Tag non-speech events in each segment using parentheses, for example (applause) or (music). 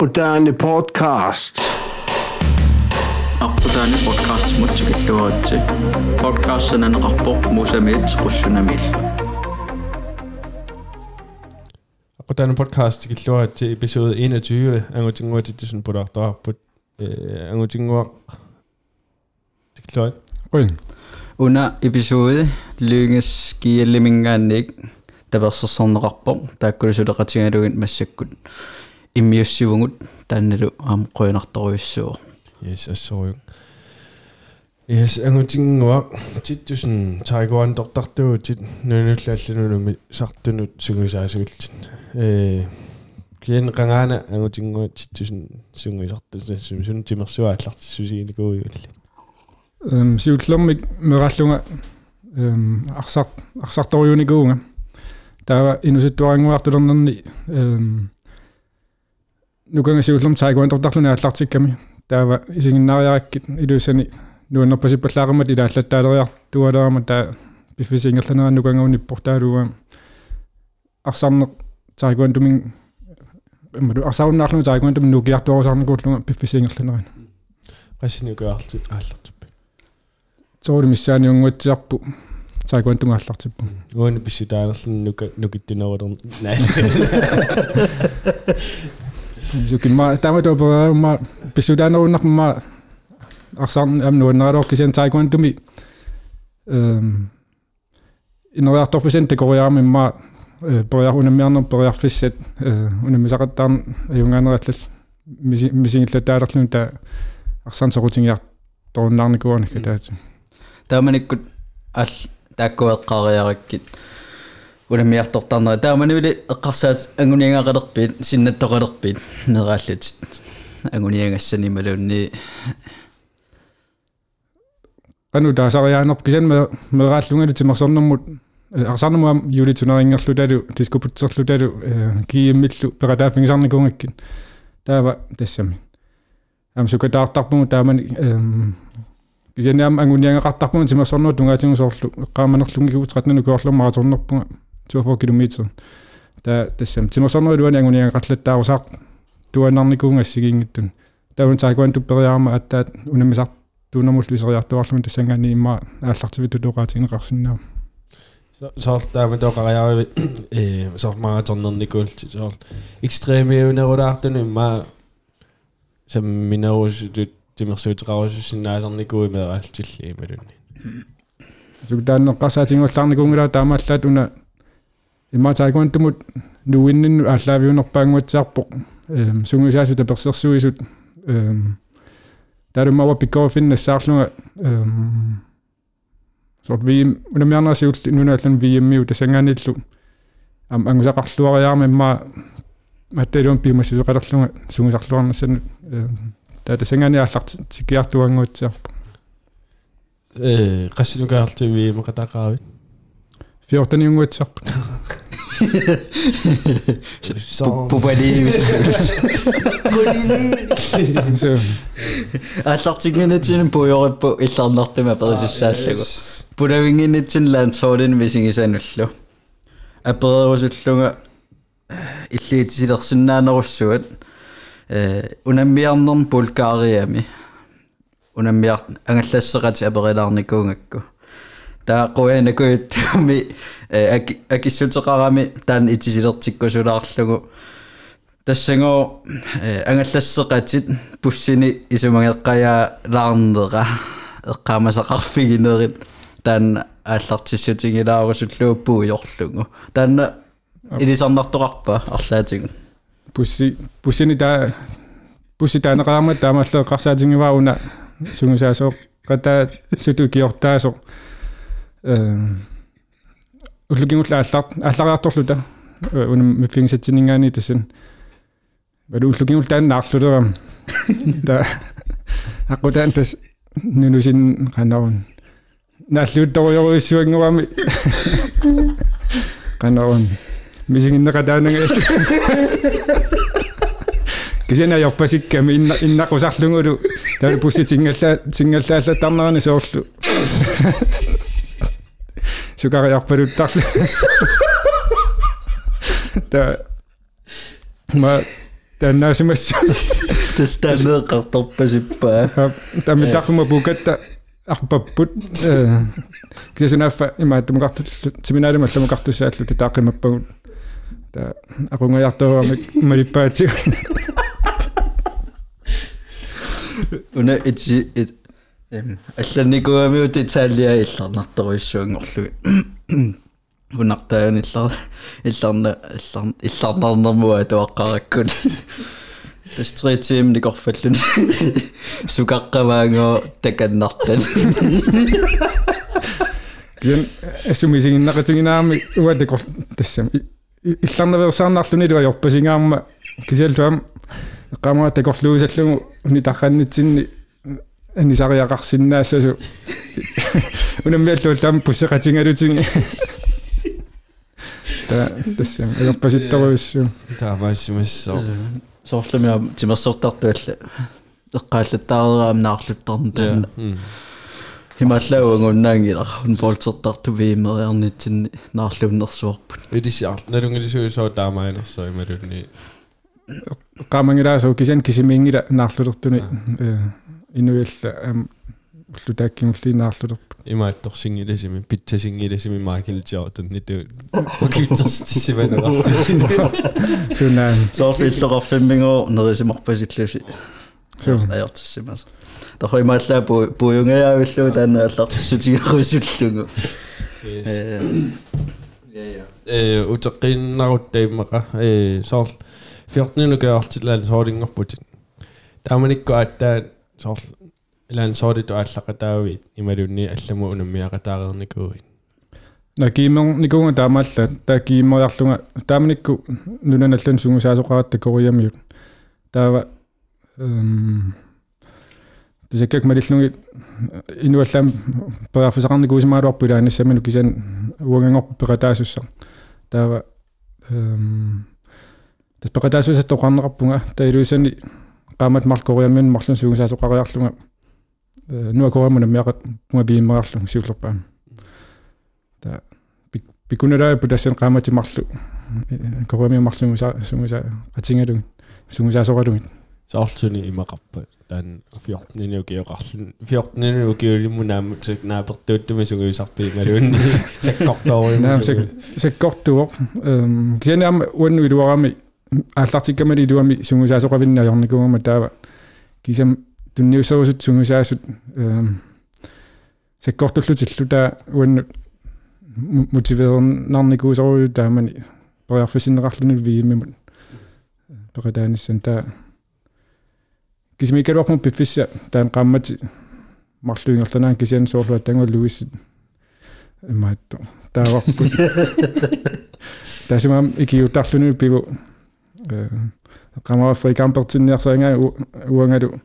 Moderne Podcast. Aqtutaani podcast mutsikilluaratsi. Podcast sananaqarpoq musamit qussunamil. Aqtutaani podcast killuaratsi episode 21 angutinguatitsun pulartarput angutinguaq tikilluat. Quen. Under episode lynges kiellemingaannik taversersorneqarpoq taakkulusuluqatigaluin massakkut. Иммиуссивугут таанналу аам қуянарторуйуссуо yes ассоруйу yes ангутингуа титтусын тайгуан тортартуу тит нунуллааллунуми сартунут сугусаасугултин э киен кангаана ангутингуа титтусын сунгуисартусун сун тимерсуааллартиссусигиникууйулли Эм сиуллэрмик мераллунга эм арсар арсарторюуникуунга таава инуситтуарингуартулернерни эм нуканга сиуллерм таигуантортарлуни аллартикками таава исигиннариараккит илуусани нуаннерпасиппаллаарамат илааллаттаалериар туалерама таа пиффисингерланера нукангауниppor таалуга арсарне таигуантумин эммаду арсауннаарлуни таигуантум нукиартуарусарникууллунга пиффисингерланерин qassinukaarlut ааллартуп соор миссааниунгуатсиарпу таикуантунгааллартиппу уани писсутаанерлун нука нукиттунерулер наас сукимма таматопераама писсутаанеруннарма арсарн амнуаннералоор кисиан таикуантуми эм инериарторфисен текориаамимма периар унаммиарнер периарфиссат унаммисақаттаарн аюнгаанераллал мисингиллатаалерлун таа арсан сорутингиар торуннаарникуанакка таати тааманиккут ал тааккуэққариараккит улемиартортарнера тааманавили эққарсаат ангуниангаақалерпиит синнаттоқалерпиит нерааллут ангуниангассани малуунни кану таасариаанерп кисанма мерааллунгалу тимерсорнэрмут э, арсаарнамуам юлитунерингерлуталу тискупутсерлуталу э, кииммиллу ператаафингисарникуунгаккин таава тассами ам сукатаартарпуму таамани кисаниам ангуниангаақартарпуму тимерсорнуу тунгаатингусоорлу эққааманерлунгигут ратнану куорлуммараторнерпунга 42 км та тассам тимерсарнери луаниагуниага қарлаттаарусаа туанарникуугассигингиттун таун саакуан туппериарма аттаат унамисар туунэрмул лисериартуарлуми тассангаани имма ааллартивит тулоқаатигнеқарсинаа соор таама тоқариарави (coughs) э соор мараторнерникуулти соор экстремиунерулаартун имма сам минерусут тимерсуутеқарусуссинаасарникуу имераалтилли ималунни э, суктаанеққасаатингуллаарникуунгилаа таамааллаат уна имма таакуантумут нуиннинну ааллаавиунерпаангуатсиарпоқ эм сунгусаасу таперсерсуисут эм тарумава пиккофиннассаарлунга эм сорт ви унамиарнасиулт нунааллан виммиу тасангааниллу. Ам ангусақарлуариарма имма матталуун пимассусеқалерлунга сунгусарлуарнассану таа тасангаани аалларт тикиартуангуутсиарпу э qassinukaartivi meqataqaavit 14 юнгуутсиарпу пупали so ааллартигнинатсин пуйориппу илларнартима перисуссааллагу пулавингиннитсин лаансоолин мисигисануллу аперерусуллунга иллиитисилерсинаанеруссуат э унаммиарнерн булгаариами унаммиар ангаллассеқати аперилаарникуунгакку таа қуянакуйуттуми аки акиссутеқарами таан итисилертиккусулаарлугу тассангоо ангаллассеқатит пуссини исумагеққая лаарнера эққаамасақарфигинерит таан ааллартиссутингилаарусуллууппуу йорлугу таанна илисарнартоқарпа арлаатигу пусси пуссини таа пусси таанеқарма таамаллеққарсаатингиваа уна сунгусаасоо qata sutu kiortaaso э уллукингулла ааллар ааллариарторлута уна миффингсатсинингаани тассан валу уллукингул тааннаарлулерам та аккутаан тас нунусин канаун наллуутторуйоруиссуангуами канаун мисигиннеқатаанага кисена ёрпасикками инна Sogar ja Peru tak. (laughs) da, maar daarna nou zijn we. De (laughs) stemmen kartoppen zippen. Eh, Dan bedacht ik eh. me boeken. Ach, paput. Eh. Ik zei even, nou, maar toen ik seminaire maar toen ik achter zat, nou ik in mijn poot. Daar, ik ging achter waarom ik me die. (laughs) Oh, nee, het эм алланникуамиут итаалиа илларнарторуиссуунгорлуги (coughs) унартаан иллар илларна иллар илларнарнэрмуа туаққараккут (coughs) тастритим никорфаллун. (coughs) Сукаққаваанго таканнартан. Кисен ассумисигиннақатигинаами уатекор тассам илларнаверсаарнарлуни луа йорпасингаарма кисел qama takorluusallugu unitaqannitsinni анисариақарсиннаассасу унаммиаллуу пуссеқатингалутин та тассам аёрпаситторуиссу таамаассимассоо соорлумиа тимерсортартуалла эққааллаттаараам наарлуттарн таана хималлауангуннаангилар ун болтертарту виимериарнитсинни наарлуннерсуарпут идисиар налунгилисуисоо таамаанерсоо ималунни qaamangilaasu kisan kisimiingila naarlulерtuni inuilla am уллутааккингуллинаарлулерпу имаатторсингиласими питсасингиласими маакилтиартун ниту окиутсерстиссиманерартисин сунаа соорлиллоқарфиммиго нерисимарпасиллуси суу аёртиссимас тахоймааллаа пуюнгаявиллуу таана аллартиссутигеруисуллугу э э утеққиннаруттаиммақа э соор 14 геартилаан соолингорпутит тааманикку аттаа соор илан соориту ааллақатаавит ималунни алламу унаммиақатаарерникууит на кимер никунга таамаалла таа киммериарлунга тааманикку нунаналлун сунгусаасоқарат такориамиут таава эм тисеккак малиллунги инуаллам перафисақарникуусимаалуарпула анассамину кисан уангангорпу пеқатаасуссар таава эм тас пеқатаасуссаттоқарнеқарпунга таилуисани qaamат маркориаммин марлун сунгусаасоқариарлунга нуа корамуна миақат пунга бииммериарлун сиуллерпаама та пикунераа путассен qaamати марлу корамиа марлунгуса сунгуса қатингалугит сунгусаасоқалугит соорлуни имақарпа таан 14 нугиоқарлун 14 нугиолиммунааму сек наапертууттуми сугуисарпи малуунни саккорторуйму наа сек секкортуоқ эм кисанаама уанну илуарами ааллартиккамали илуами сунгусаасоқавинна ёрникугама таава кисам тунниусерусут сунгусаасут эм секкортуллутиллута уанну мотивеернарникуусоруйу таамани париарфисиннеқарлуни вииммимут пекатааниссан таа кисмикалуарму пиффисса таан qammati марлуингерланаа кисиан соорлуа тангуллугиссит имаатто тааварпу тасимам икиутарлуни пиву э qamara frikампертинниарсаангаа уангалу.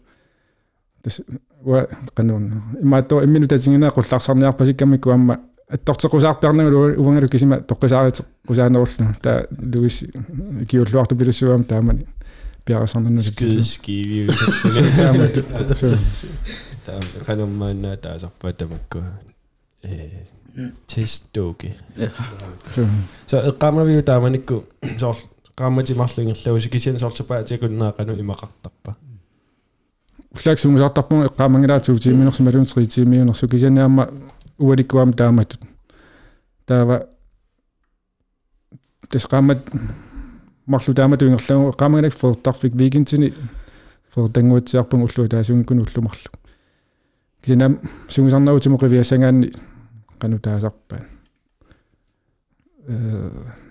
Тас уа канун имаатто иммину татингина qullarсарниарпасиккамикку амма. Аттортеқусаарпиарнагу уангалу кисима тоққисаарит qusaanerullu таа луис икиуллуарту пилуссуам таамани пиарасарнанну скиви (laughs) таам канаммаанаа таасарпа тамакку э тестоги så эққамавиу тааманикку соор qaamati mарлуингерлауси кисиан соортупаа тикуннаақану имақартарпа флакс сумсартарпун эққаамангилаатсуу тиминерсималуун тритимиунерсу кисианиамма уаликкуам тааматут таава тас qaamат марлу тааматуингерлау эққаамангалак фортарфик викинтини фортангуатсиарпун уллу таасунгкун уллумарлу кисинаам сунгусарнагутиму қивиасангаанни кану таасарпаа э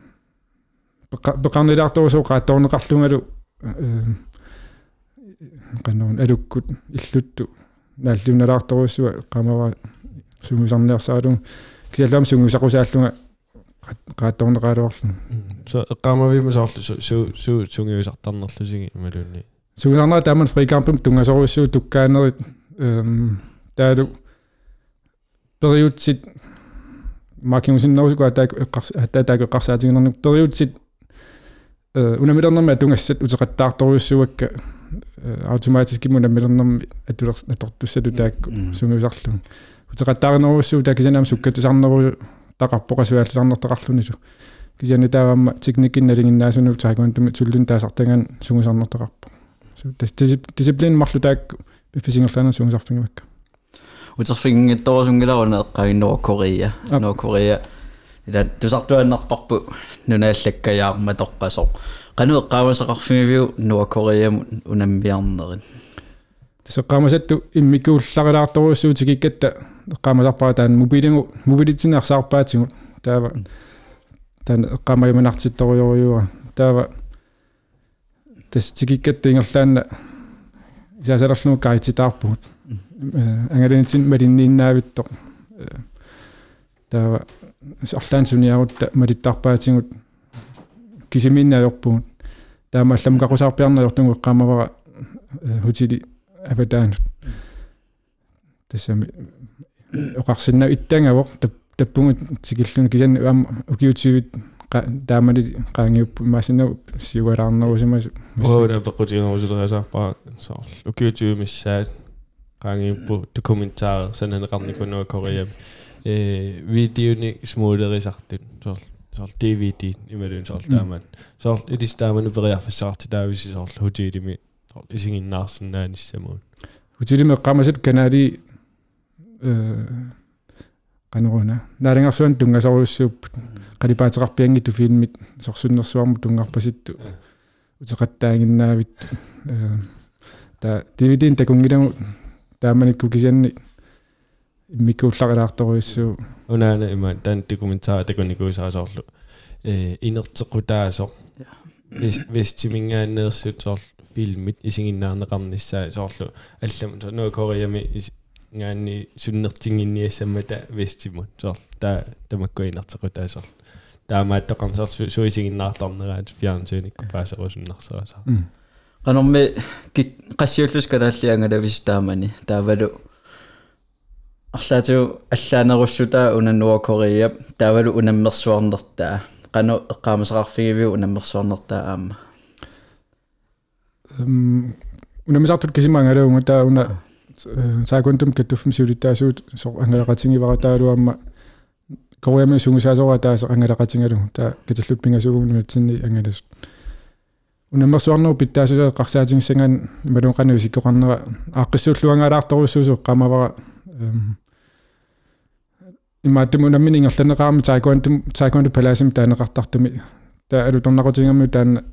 пеқарнилаарторусоо qaattorneqarlungalu qannuun alukкут иллутту нааллуналаарторуссуа qamava сунгусарниарсаалун кисаллаам сунгусақусааллунга qaattorneqaaluарлу så эққамавима соорлу су су сунгиусартарнерлусиги ималуунни сунгусарнера тааман фрикампум тунгасоруссуу туккаанерит эм таалу периодсит макингусиннерусука атаак эққарс атаак эққарсаатигнернук периодсит унамилернэрми атунгассат утеқаттаарторуйуссуакка автоматически унамилернэрми атулерс натортуссалу таакку сунгиусарлу утеқаттаарнеруйуссуу таакисанаам суккатисарнеруу тақарпоқасуааллисарнертақарлунису кисиани таавамма техникин налингиннаасуну таакуантуми суллун таасартанган сугусарнертоқарпо су тас дисциплин марлу таак пиффисингерлаана сугусартунгивакка утерфингитторусунгиларуна эққагинноо Корея. Ап. ноо Корея ила тусартуаннарпарпу нунааллаккаяарма тоққасо qanu eqqaamасақарфимивиу нуа Корея унаммиарнерин тасеққаамасатту иммикуулларилаарторуссуу тикиккатта эққаамасарпара таан мобилингу мобилитсинеарсаарпаатигут таава таан эққаамаиманартитторуйоруйуа таава тас тикиккатта ингерлаанна исаасалерлугу каититаарпугут ангалинитсин малиннииннаавиттоқ таава арлаан суниарутта малиттарпаатигут кисиминнаajorpugут таама аллам какусаарпиарнаajortugu эққаамавара хутили аватаанут тассами оқарсинна иттангавоқ таппугут сикиллуни кисанни уама укиутсивит таамали qaangiuppu маасиннау сиуалаарнерусимасу Оора пеккутигерусулериасаарпаа саар укиутуумиссаат qaangiuppu документаар сананеқарникунуа Корея. э видеони смуулерисартут соор соор DVD ималун соор таамат соор илистааману периарфассаарти таависи соор хутиилими соор исигиннаарсинааниссамуун хутилиме эққаамасат канали э канеруна налингарсуан тунгасоруссууппут қалипаатеқарпиангиту филмит сорсуннерсуарму тунгарпаситту утеқаттаагиннаавит э. Та DVD-ин такунгиламу тааманикку кисианни миккуулларилаарторуиссуу унаана има таан документаар такуникуусаасоорлу э инертеқутаасоо вис вистимингааннерсут соор филмит исигиннаарнеқарниссаа соорлу аллам нуа кореями ngaanni sunnertinginniassammata вестимут соор таа тамаккуинартеқутаасоор таамааттоқарнсаар суисигиннаартарнераат фиарнсууникку паасерусуннарсерасаа qanорми кик qassiullus kalaаллиангалавис таамани таавалу арлаату аллаанеруссутаа унаннуа Корея таавалу унаммерсуарнертаа qanu eqqaamisaqarfigivиу унаммерсуарнертаа аама. Эм унамисартут кисимаангалаугу таа уна саакунтум каттуффим сиулиттаасуут со ангалеқатингивара таалуамма кореями сунгусаасора тааса ангалеқатингалугу таа каталлут пингасуугунуатсинни ангаласут унаммерсуарнеру питтаасуа қарсаатингсанган малуқану сиккоқарнера ааққиссууллуангаалаарторуссуусу қамавара эм имааттум унаммини ингерланеқарми таакуантум таакуанту палаасим таанеқартартами таа алуторнақутингамми таана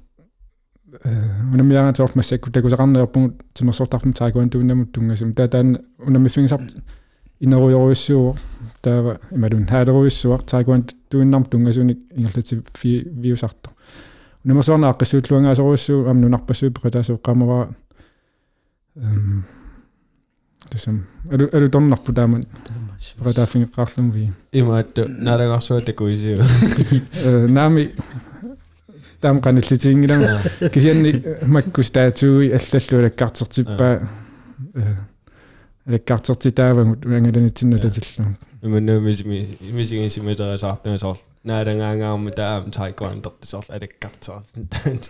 унамиагаа тоорт массакку такусақарнеерпугут тимерсортарпум таакуантууннамут тунгасум таа таан унаммиффингсар инеруйоруиссуу таава ималун хаалеруиссуар таакуант тууннарм тунгасуник ингерлати фи виусарто унамерсуарна аққиссуутлуангаасоруиссуу ам нунарпассуу пеқатаасуу қамава эм тэсэм алу алу торнарпу тааман пеқатааффингеққарлум ви имаатту налагарсуа такуисиу э наами таам каниллитингилам кисианни маккус таатууи аллаллуалаккартертиппаа э алаккартертитаавагут ангаланитсинна татиллу иманнуумисими имисигинсимитерасаартума соор наалагаагаарма таам тайкуантэрти соор алаккартсаар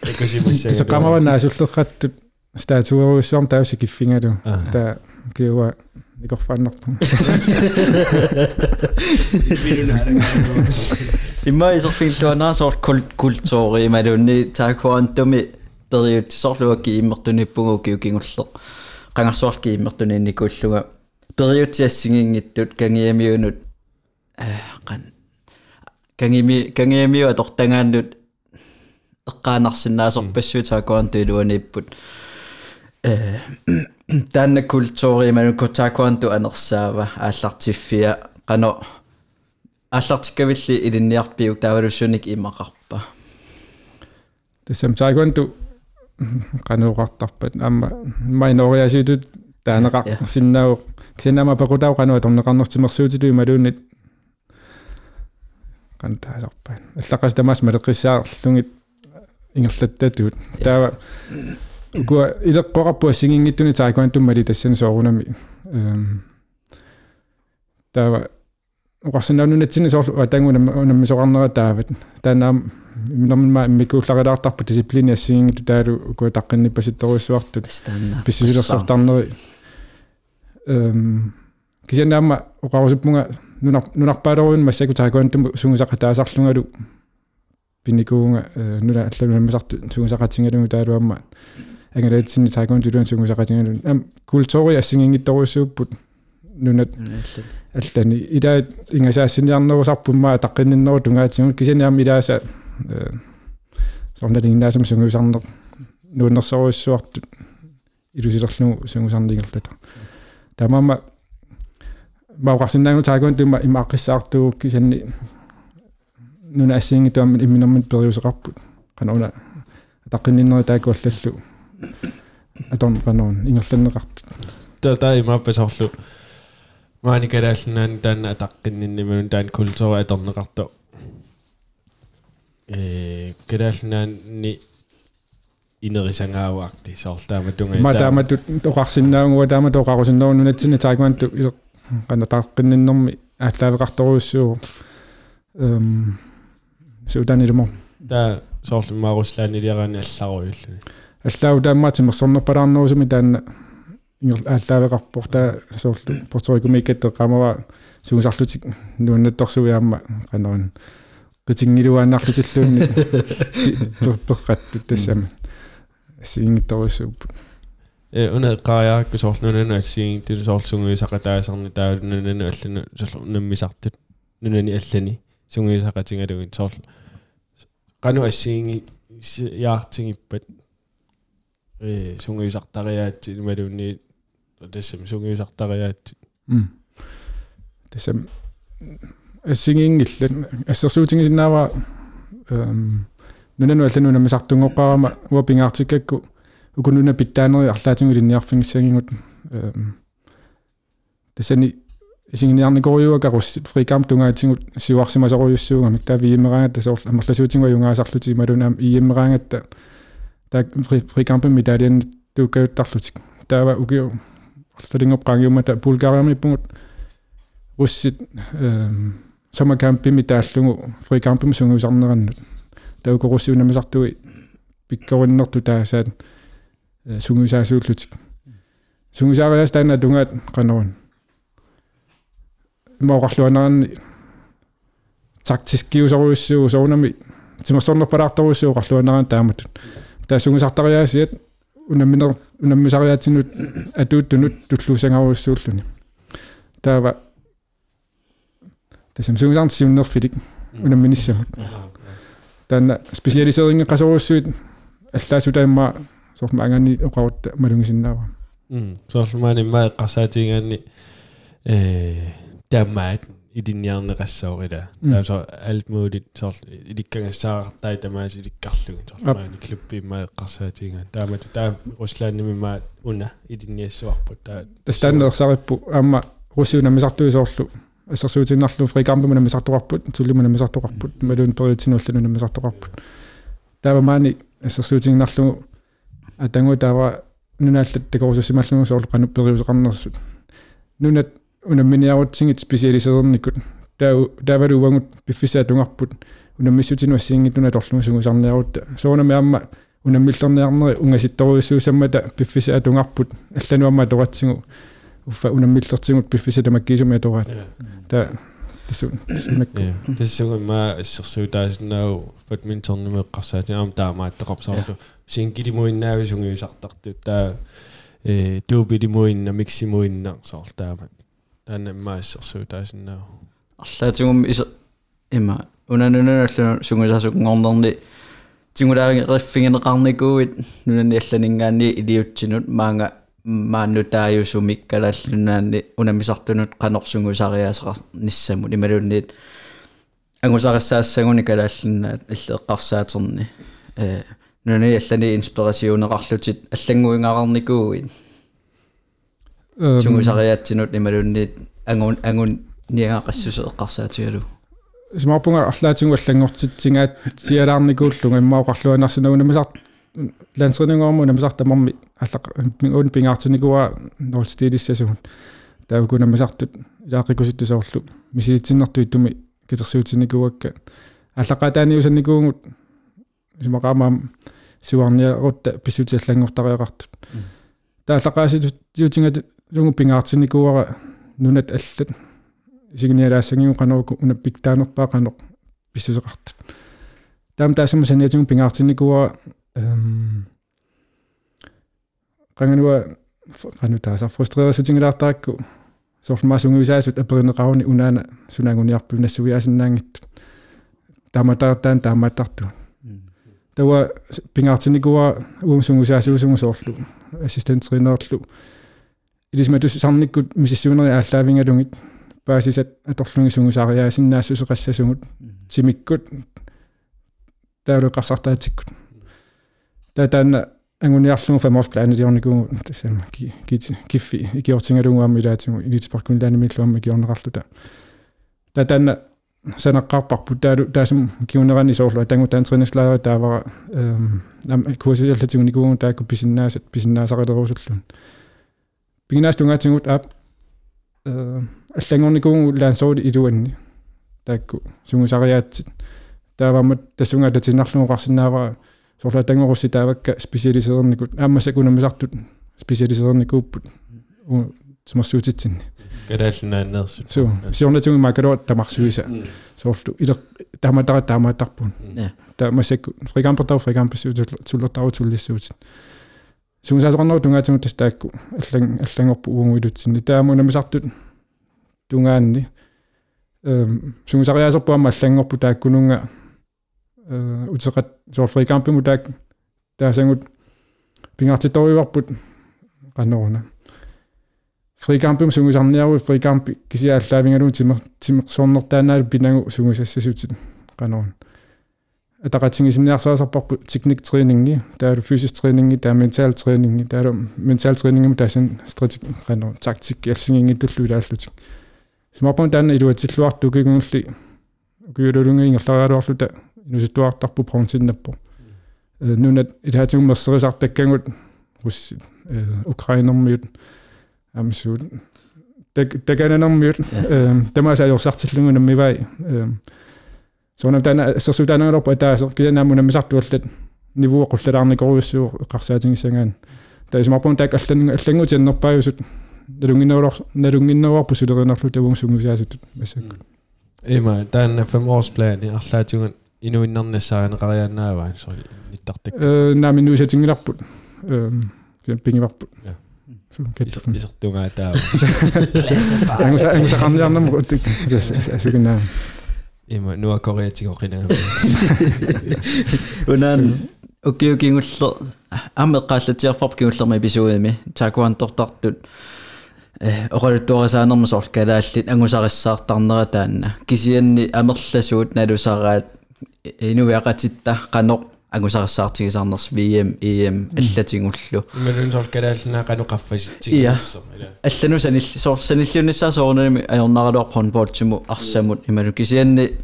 такусимиссага сеқамава наасуллерраттут стаатуеруиссуарм таусси киффингалу таа киуа икорфааннарпу имма исерфиллуанаасоор культуори ималунни таакуантуми периут соорлуакки иммертуниппугу киукингуллеқ qangarsuarki immertuni innikulluga periutiassingingиттут кангиамиунут qan kangimi kangimiu atortangaannut eqqaanarsinnaasorpassuut taakуантуилуанииппут э (coughs) таанна культури мануку таакуанту анерсаава ааллартиффиа qano ааллартиккавилли илинниарпиук таавалуссуник имақарпа тассам таакуанту qaneuqartarpat аама майнориасиутут таанеқар синнаау кисиннаама пекутау qanua торнеқарнертимерсуутилу малууннит qantaasarpan аллақас тамаас малеққиссаарлугит ингерлаттатут таава укуа илеққоқарпуа сигингиттуни таакуантуммали тассани соорунами эм таава уқарсинаунунатсини соорлу атангуна унаммисоқарнера таават таанаам нормалма микуулларилаартарпу дисциплини ассигингиту таалу укуа таққинниппаситторуиссуартут писсисулерсартарнери эм кисянаама оқарусуппунга нунар нунарпаалоруун массаку таакуантум сунгусақа таасарлунгалу. Pinikuunga nula allanammisartu sugusaqatingalungu taaluamma angalaatsini taakunduluan sugusaqatingalun am kultuuri assingingittoruissuupput nunat allani ilaat ingasaassiniarnerusarpummaa taqqinninneru tungaatsingut kisaniarmi ilaasa sornalinnaasam sungusarner nuunnersoruissuartut ilusilerlugu sungusarningерлата тамаама мауқарсинаангу таакуун имааққиссаартугу кисанни нуна ассиингитуам имминэрмит периусеқарпут канауна таққинниннери таакуаллаллу аторн канаун ингерланнеқартут та та имааппасорлу маани калааллунаани таана атаққинниннимун таан культура аторнеқарто э калааллунаани инерисангааваарти соорлаама тунга ма таамату тоқарсинаагуа таама тоқарусиннеру нунатсини таакуанту ила qana taqqinnиннэрми ааллаавеқарторуйуссуу эм суданилумо та соорлу маарусслаани илиараани алларуйуллуни аллаау таамаати мерсорнерпалаарнерусуми таанна ингер ааллаавеқарпор таа соорлу порторикумиккаттеққамава сугусарлутик нуаннатторсуиаама канарин qitinngiluaannarlutillуунни перқаттут тассами сиингитторуссууппут э уна qaajaakkku соорлунана тил соорлсунгуисақатаасарни таалунанана аллану соорлу наммисартут нунани аллани сунгуисақатингалугин соорлу qanu ассиинги яартингиппат э сунгуисартариаатти ималуунни тассам сунгуисартариаатти м тассам ассигингиллан ассерсуутингисинаава эм нунану аллану намисартунгоққарама уа пингаартиккакку укунуна питтаанери арлаатингу линниарфингиссагингут эм тассани исигиниарникориуака руссит фрикамп тунгаатингут сиуарсимасоруйуссуугамик таа виимераангат тасоорл амерласуутингуа юнгаасарлути малунаам иимераангатта таа фрикампми митаалиан тууккаюттарлутик таава укиу арлалингоп qaangiumata булгариамиппугут руссит эм самакампими тааллугу фрикампими сунгуисарнераннут таукоруссиунамисартуи пиккориннерту таасаат сунгуисаасууллутик сунгуисаариас таана тунгаат канерун имаоқарлуанерани тактиск киусоруиссуу соунами тимерсорнерпалаарторуиссуу қарлуанеран тааматут таа сунгусартариаасиат унамминер унаммисариаатинут атууттунут туллуусангаруиссууллуни таава тасам сунгусарт сиуннерфилик унамминиссамут таана специалисерингэ қасоруиссуит аллаасутаимма сорма ангани оқарутта малунгисиннаава м соорлумаани маа қарсаатигаани э тамаат идинниарнеқассаорила тааса alt muligt соор иликкагассаартаа тамаас иликкарлуги соорлумаани клуппиммаа қарсаатигаа таамат таа руслаанними маа уна идинниассуарпут. Таа тастаннерсариппу аама руссиунамисартуи соорлу ассерсуутиннарлу фрикампума намисартоқарпут туллима намисартоқарпут малуун периутинууллану намисартоқарпут таава маани ассерсуутингнарлу атангу таава нунааллат такорусуссималлугу соорлу қану периусеқарнерсут нунат унамминиарутсигит специалисерерникут таа таавалу уангут пиффисаа тунгарпут унаммиссутинуассиингит нуна торлугу сугусарниарутта соонами аама унаммиллерниарнери унгаситторуйуссуусаммата пиффисаа тунгарпут аллануамма торатсигу уффа унаммиллертигут пиффиса тамаккисуми атораат та тасу сунакку тассугма ассерсуутаасиннау badmintonнумеэккарсаати аам таамааттеқарсаарлу сингилимуиннаави сунгиусартарту таа э туупилимуинна миксимуинна соорлаама таана иммаассерсуутаасиннау арлаатигум ис има унануналлу сунгусасукнгорнерни тингулааги риффингенеқарникууит нунани алланингаани илиутсинут маанга мааннутааюсумик калааллунаани унамисартунут канорсунгусариаасеқар ниссамут ималунниит ангусариссаассагуни калааллунаат иллеэққарсаатерни э нуни аллани инспирасиунеқарлутит аллангуингаарникууит сунгусариаатсинут ималунниит ангун ангун ниагақассусеэққарсаатигалу смарпунга арлаатингу аллангортитсингаат тиалаарникууллунга иммаоқарлуанарсинагунамисарт лансринунгоорму намисартамарми аллақ уун пингаартиникуа норстилиссасугун таавкунамисартут илаақикуситтусоорлу мисиитсиннартуиттуми китерсуутиникуакка аллақатааниусанникуунгут симақаамаам суарниарутта писсутиаллангортариақартут тааллақааситутиутингат лугу пингаартиникуара нунат аллат сигниалаассагиу канаруку уна пиктаанерпаа канеқ писсусеқартут таам таасам саниатигун пингаартинникуа эм qanganua qanu taasa frustreerasutiнгилаартаакку соорлмаасунгуисаасут аперинеқарни унаана сунаангуниарпу нассуиасиннаангитту тааматаартаан таамааттарту тава пингаартинникуа уумсунгусаасуусунгу соорлу ассистенттринерлу илисматус сарниккут мисиссуунери ааллаавингалугит паасисат аторлунгисунгусаариаасиннаассусеқассасугут симиккут таалеқарсартаатиккут татаана ангуниарлугу фаморсплаани диорникуу тассама ки киффи икиортингалугуамми илаатигу илитспаркунлаанимиллуамми киорнеқарлута татаана санаққарпарпу таалу таасум киунерани соорлу тангу таантринислаава таавара эм ам курсиаллатигу никуугу таакку писиннаасат писиннаасақалерусуллун пигинаастунгаатингут аап э аллангорникуугу лаансооли илуанни таакку сунгусариаатсит таавамат тассунга татиннарлугуқарсинаавара соорлу тангорусси таавакка специалисерникут ааммасакунамисартут специалисерникууппут у смарсуутитсинни калааллунааннерсут су сиорнатуги макалуат тамарсуиса соорлу илер тааматара таамааттарпун Ja. таамасакку фрикампертау фрикампассуу туллертару туллиссуутит сунгасаасоқарнеру тунгаатингут тас таакку аллан аллангорпу угуилутсинни тааму намисартут тунгаанни эм сунгасариаасерпуамма аллангорпу тааккунунга э утеқат соор фрикампиму таак таасангут пингарtitoriuarput qanneruna фрикампим сунгусарниару фрикампи кисиааллаавингалун тимер тимерсорнертаанаалу пинагу der er tingisinær så også på tekniktræningi, der er det fysisk træning, der er mental træning, der er det mental træning, der er sin strategi, taktik, elsingi, det flyder alt lidt. Så må man den, at du er til klart, du kan ikke undslå. Og gør det, du ikke engang klarer det også lidt. Nu er du også på prøvnsen der på. Mm. Øh, nu er det her ting, man sagt, der kan godt hos øh, ukrainer med den. Jamen så, der kan jeg nok med. Det må jeg sige, jeg har sagt til løngen, om i vej. Соонам тана сэрсутаанагалорпу атаасер кианааму намисартуаллат нивуа qullalаарникоруйуссуу эққарсаатингисангаан таисмарпун так аллан аллангутианнерпаажусут налунгиннерулор налунгиннеруарпу сулеринерлу тавун сунгусаасутут массакку има таанна феморсплаани арлаатигун инуиннернассааганеқариаанааваа сори ниттартак э нааминуусатингиларпут э пингиварпут Ja. су каттафун исертунгаа таа ангуса ангуса qamniarnermu утик асугинаа има нуа кореатигоқина Унан укиукингуллер аммеққааллатиарпарп киуллерма эпизоодами такуантортартут оралуттуарасаанерма соор калааллит ангусариссаартарнера таанна кисианни амерласуут налусараат инувиақатитта қанеқ ангусариссаартигисаарнерс VM EM аллатингуллу ималун сор калааллинаа кануқаффаситсиг Иа. аллану санил соор саниллиунниссаа соорнами аёрнагалуарпон болтиму арсамут ималу кисианни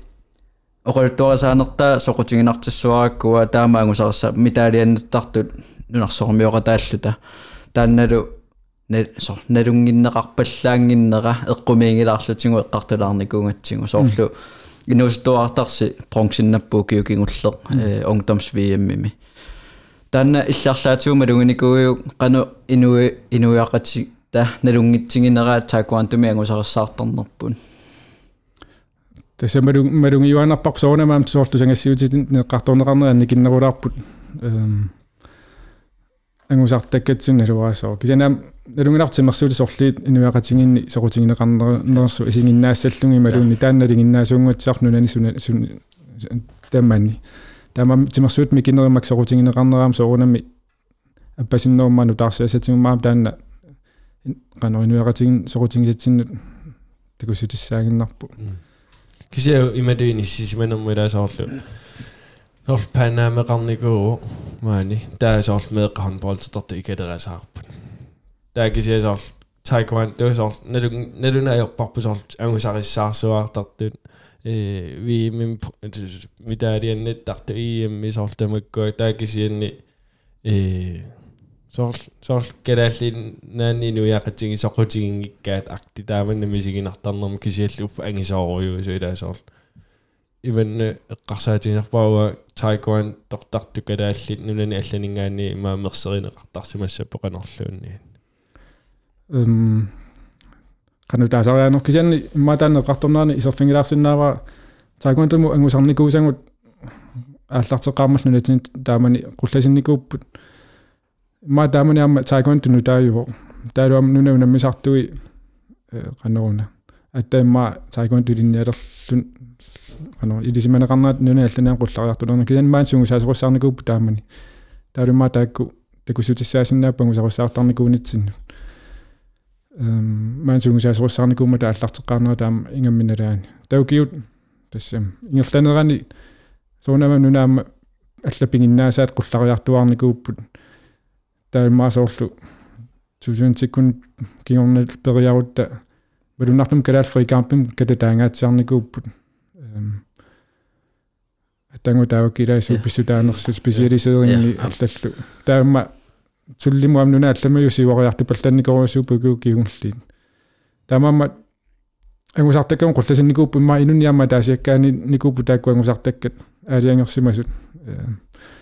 оқалуттуарасаанертаа соқутигинартиссуараккуа таама ангусарса митаалианнаттартут нунарсормиоқатааллута таанналу не сор налунгиннеқарпаллаангиннера эққумиингилаарлутингу эққартулаарникуунгатсигу соорлу инуустуартарси пронксиннаппуу киукингуллеқ э ungdoms VM-ми таанна илларлаатигума лугиникуиу қану инуи инуиақати та налунгитсигинераа таакуантуми ангусариссаартарнерпун тасса малу малунги юанарпақ соонамаам соорту сангассиутит неққарторнеқарнера никиннерулаарпут эм ангусартаккатсин налуаасоо кисанаам налунгинартимерсуути сорлиит инуяқатингинни соқутингинеқарнернерсу исингиннаассаллунги малуунни таанналингиннаасуунгатсаарнунани суна суна таммани тамам тимерсуут микинеримак соқутингинеқарнераам соорунами аппасиннермаану таарсиасатингумаам таанна qano инуяқатигин соқутингисатсиннут такусутиссаагиннарпу кисиа имадуини сисиманермилаасоорлу нор панаамеқарникуу маани таасоор меэққарнболтерта икалерасаарпут таа кисиа соор тайкван төөсоор налун налунаайорпарпусоор ангусариссаарсуаартартут э ви мим митаалианнаттарту иимми соор тамаккуа таа кисианни э соор соор калааллин наанни нуяқатиги соқутигингиккаат арти тааманна мисигинартарнерм кисиаллу уф ангисооруйу суилаасоор ивэн эққарсаатинерпауа тайкуан тортарту калааллит нунани алланингаани имаамерсеринеқартарсимассаппо канерлуунни эм кану таасарианер кисианни имматаанне эққарторнаани исерфингилаарсинаава таакуантуму ангусарникуусангут ааллартеқармаллуна тин таамани qullasинникууппут ма таамани аама таакуантуну тааюво таалуам нуна унаммисартуи qanneruna аттаимма таакуантулинниалерлун qanner илисиманеқарнаат нуна алланаан qulлариартулерна киан маан сунгу саасоқуссаарникууппу таамани таалумма таакку такусутиссаасиннааппангу сарусаартарникуунитсинну эм маан сунгу саасоқуссаарникуумма тааллартеқарнера таама ингамминалаани таукиут тассам ингерланерани соонама нунаама аллапингиннаасаат qulлариартуарникууппут таимаасоорлу тусуунтиккун кигорнал периарутта малунартум калаал фрикампим кататаангаатсиарникууппут эм атангу таавакилаасу писсутаанерсу специалисееринги аллаллу таама туллиму амнуна алламаю сивариарту палланникоруусуу пугуу кигунллит таамаама ангусартаккам qullasинникууппу имма инуниамма таасиаккаани никууппу таакку ангусартаккат аалиангерсимасут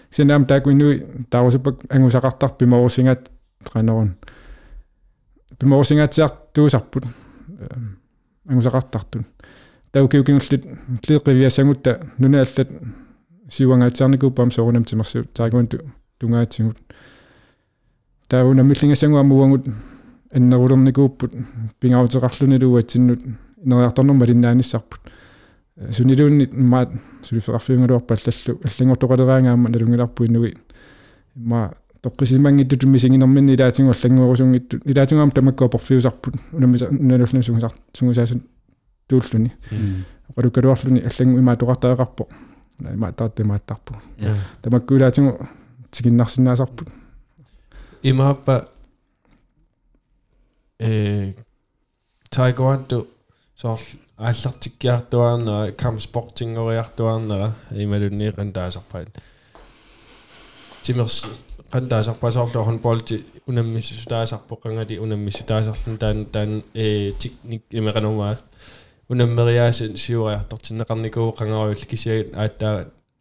синаам таакку инуи таарусуппак ангусақартар пимаорсингаат qanarun пимаорсингаатсиар туусарпут ангусақартартун таукиукингуллит лиэқивиасангутта нунааллат сиуангаатсаарникууппаам соорунам тимерсуут таакуанту тунгаатсигут тауна миллингасангуаммуангут аннерулерникууппут пингаутерарлунилуатсиннут инериарторнер малиннааниссарпут сунилуунни маат сулифеқарфиунгалуарпа аллаллу аллангортоқалераангаама налунгиларпу инуи имма тоққисимангитту туммисигинерминни илаатингу аллангуорусунгитту илаатингаам тамаккуа порфиусарпут унамиса налуллун сунгусар сунгусаасун тууллуни оқалуккалуарлуни аллангу имаа тоқартаеқарпо имаа тааттимааттарпу тамакку илаатингу тигиннарсинаасарпут имааппа э тайгуанту соор ааллартиккиартуарнера камспортингориартуарнера ималуннииқан таасарпаат тимерс qantaasarpasarlu handbolti unammisutaasarpoqangati unammisutaasarlun taan taan ee teknik imeqanumaa unammeriaasin siuriartortinneqarnikuu qangaruulli kisiagut aattaa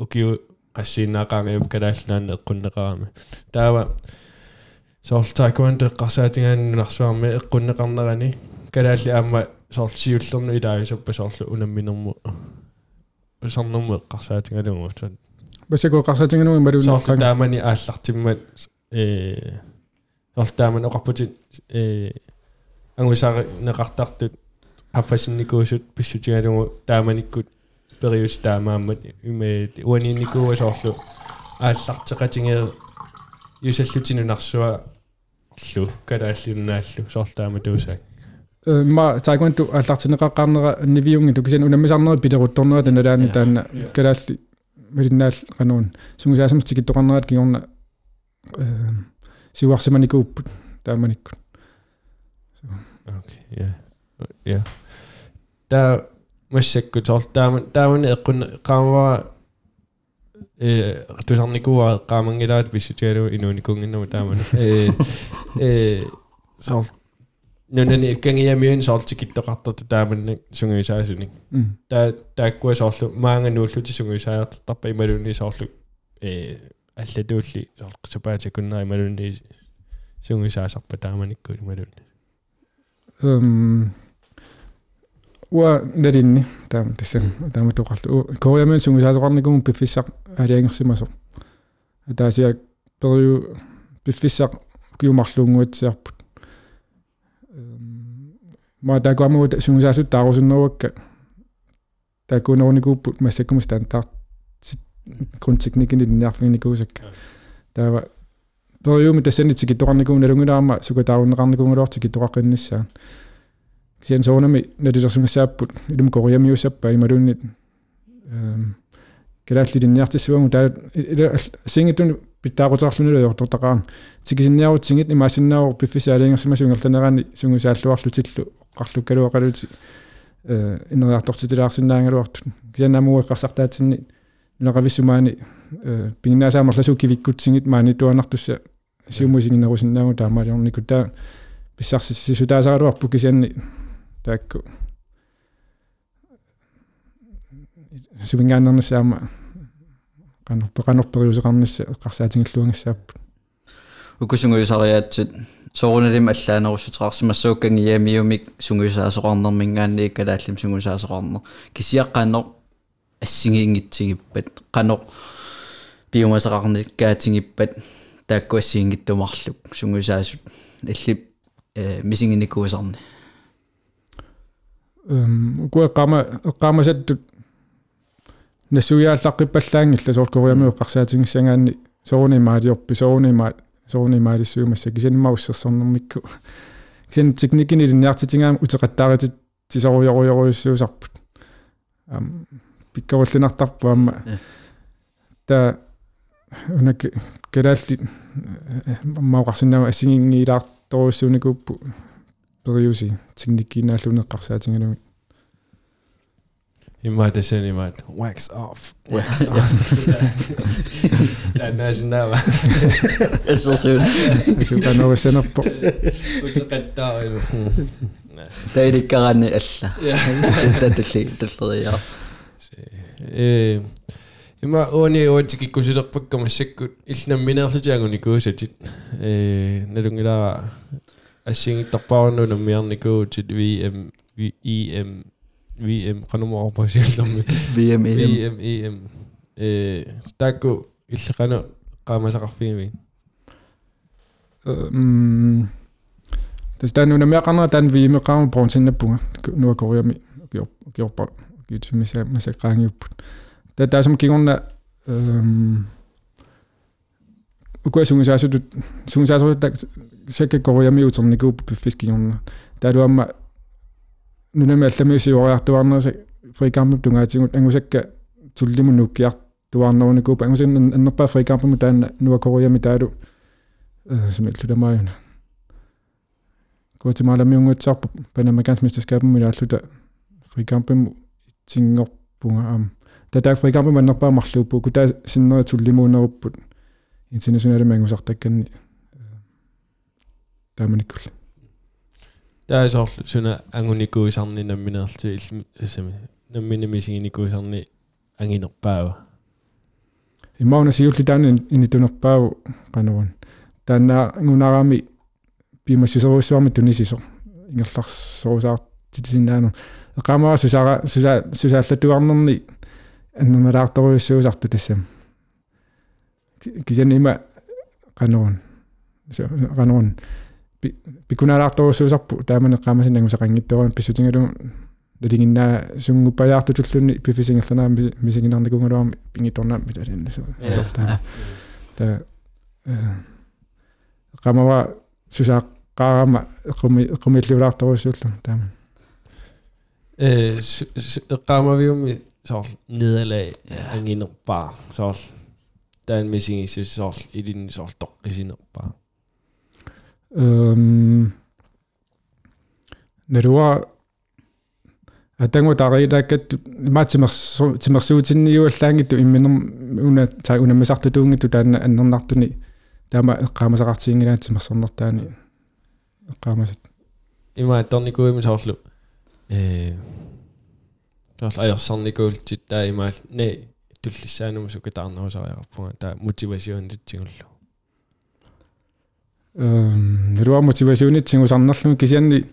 ukiu qassiinnaaqaanga kalaallanaanne eqqunneqarami taava soorl taekwondo eqqarsaatingaannunarsuarmi eqqunneqarnerani kalaalli aamma soorl siullernu ilaayusuppa soorlu unamminermu usarnermu eqqarsaatingalugu басако қарсатингинуи малуна соорл таамани ааллартиммат э соорл тааман оқарпутит э ангусаари неқартартут аффасинникуусут писсутигалугу тааманиккут периус таамааммат име уаниникуа соорлу ааллартеқатингер юсаллутинунарсуа орлу калааллуннааллу соорлу таама туусаа ма таакуанту ааллартинеқаққарнера нивиунги тукисин унамисарнери пилерутторнера таналаани таана калаалли малиннаал qanun сунгусаасамс тикиттоқарнерат кигорна э сиуарсиманикууппут тааманиккут окей я я та массакку тор тааман тааман эққун qaamava э тусарникуа qaamангилаат виссутиалу инууникунгиннама тааман э э соор нунани иккангиамиун соортикиттоқартарта тааманник сунгуисаасуник таа тааккуа соорлу маанганууллути сунгуисаартарпа ималуни соорлу э аллатуулли соорқсапаатакуннера ималуни сунгуисаасарпа тааманикку ималуни эм уа нэринни таам тэсэн таам тоқарлу кориамиун сунгуисаасоқарникум пиффиссақ алиангерсимасо атаасиак периу пиффиссақ киумарлуунгуатсиарпут ма такуаму сунгусаасут таарусуннеруакка такунерникууппут массаккумус таантаар grundteknikken нниарфигникуусакка таава периуми тассанитси киттоқарникуун налунгилаарма сукатааруннеқарникунгулуарти киттоқаққиннссаа кисиан соонами налилерсунгассааппут илум кориамиусаппа ималууннит эм калааллилинниартиссуагу таа сингитун питтаақутеқарлунула йортортақаа тикисинниарутсингит имаасиннаавор пиффисаалингерсима сунгерланераани сунгусааллуарлутиллу qарлуккалуақалути э инериарторситилаарсиннаангалуартут кианамуэққарсартаатсинни нунеқависсумаани э пингнаасаамерласу кивиккутсингит маани туанартусса сиумусигиннерусиннаагу таамаалиорнику таа писсарсиссисутаасагалуарпу кисианни. Таакку субингааннернссаама qanor peqanorperiuseqarnissa eqqarsaatiнгиллуангассааппут укусунгуйусариаатсут сооруналим аллаанерусутеқарсимассууккангиамиумик сунгуисаасоқарнермингаанни калааллим сунгуисаасоқарнер кисиаққанер ассигиингитсигиппат қанор пиумасақарниккаатингиппат тааккуассиингиттумарлук сунгусаасут алли э мисингиникуусарни эм куэ кама камасаттут нассуяаллаққиппаллаангилла сооркориами эққарсаатингиссангаанни соони маалиорпи соони маа соони маалиссуумасса кисанмауссерсорнэрмикку кисен техникини линниартитингаам утеқаттааритит тисоруйоруйоруйуссуусарпут ам пиккаваллинартарпу амма та унак кералли мауқарсинаа ассигингиилаарторуссууникууппу периуси техникинааллунеққарсаатингалуми Имма тасани маат wax off wax off. Танасинава. (laughs) эссерсуун суканерусанерпо Утеқаттаарилу. таиликкараани алла татулли таллериаа Э Има они оти киккусилерпакка массаккут иллнамминерлутиагуни куусатит э налунгилара ассингиттарпаарну наммиарникуутит VM EM VM канумаорпасиаллерми BME VM EM э такку иллеқана qaamasaqqarfigimi м тэс тан уна меқарнера тан виимеқарма бронсиннаппунга нуа кориами киор киорпа киутсимиса масаққаангиуппут та таасам кигорна эм ukua sungisaasutut sungisaasutut tak sekka koриами утерникууппу пиффискигорна таалуамма нунами алламиусиуариартуарнерса фрикампу тунгаатигут ангусакка туллиму нуккиартуарнеруникууп ангусин аннерпаа фрикампу таана нуа кориами таалу э сумиллутамааюна Guatemala-miungutsarpu Panama-gansmesterskabet аллута фрикампиму тингорпунга аам татаа фрикампиму аннерпаамарлууппу кута синнери туллимуунеруппут интернационале мангусартакканни тааманиккул таасоорлу суна ангуникуисарни намминерти илми асами намминамисигиникуисарни ангинерпаава имауна сиулли таана инитунерпааву канаван таана ngунарами пимассисеруссуарми тунисисо. Ингерларсорусаартитисиннаана эқамаа сусара суса сусааллатуарнерни аннерналаарторуйуссуусарту тассам. Кисанима канаван канаван пикунаалаарторуссуусарпу таамане эқамасин ангусақангитторуан писсутингалу налигиннаа сунгуппаjaartutulлунни пифисингерланаами мисигинарникунгалуарми пингиторнаами талиннасу та та qamava susaqqaarama equmi equmilluulaartoruissuullu taama э эққаамавиуми соор nederlag ангинерпаа соор таан мисигиссус соор илинни соор тоққисинерпаа эм нэрва атангу тариилааккат маатимерс тимерсуутинниуаллаангитту имминер уна таа унаммасартутуунгитту таана аннернартуни таама эққаамасақартиингилаат тимерсорнертаани эққаамасат има торникуими соорлу э соор аерсарникуултит таа имаал не туллиссаануму сукатаарнерусариарпунга таа мотивасионитсигуллу эм нэрва мотивасионитсигусарнерлуми кисианни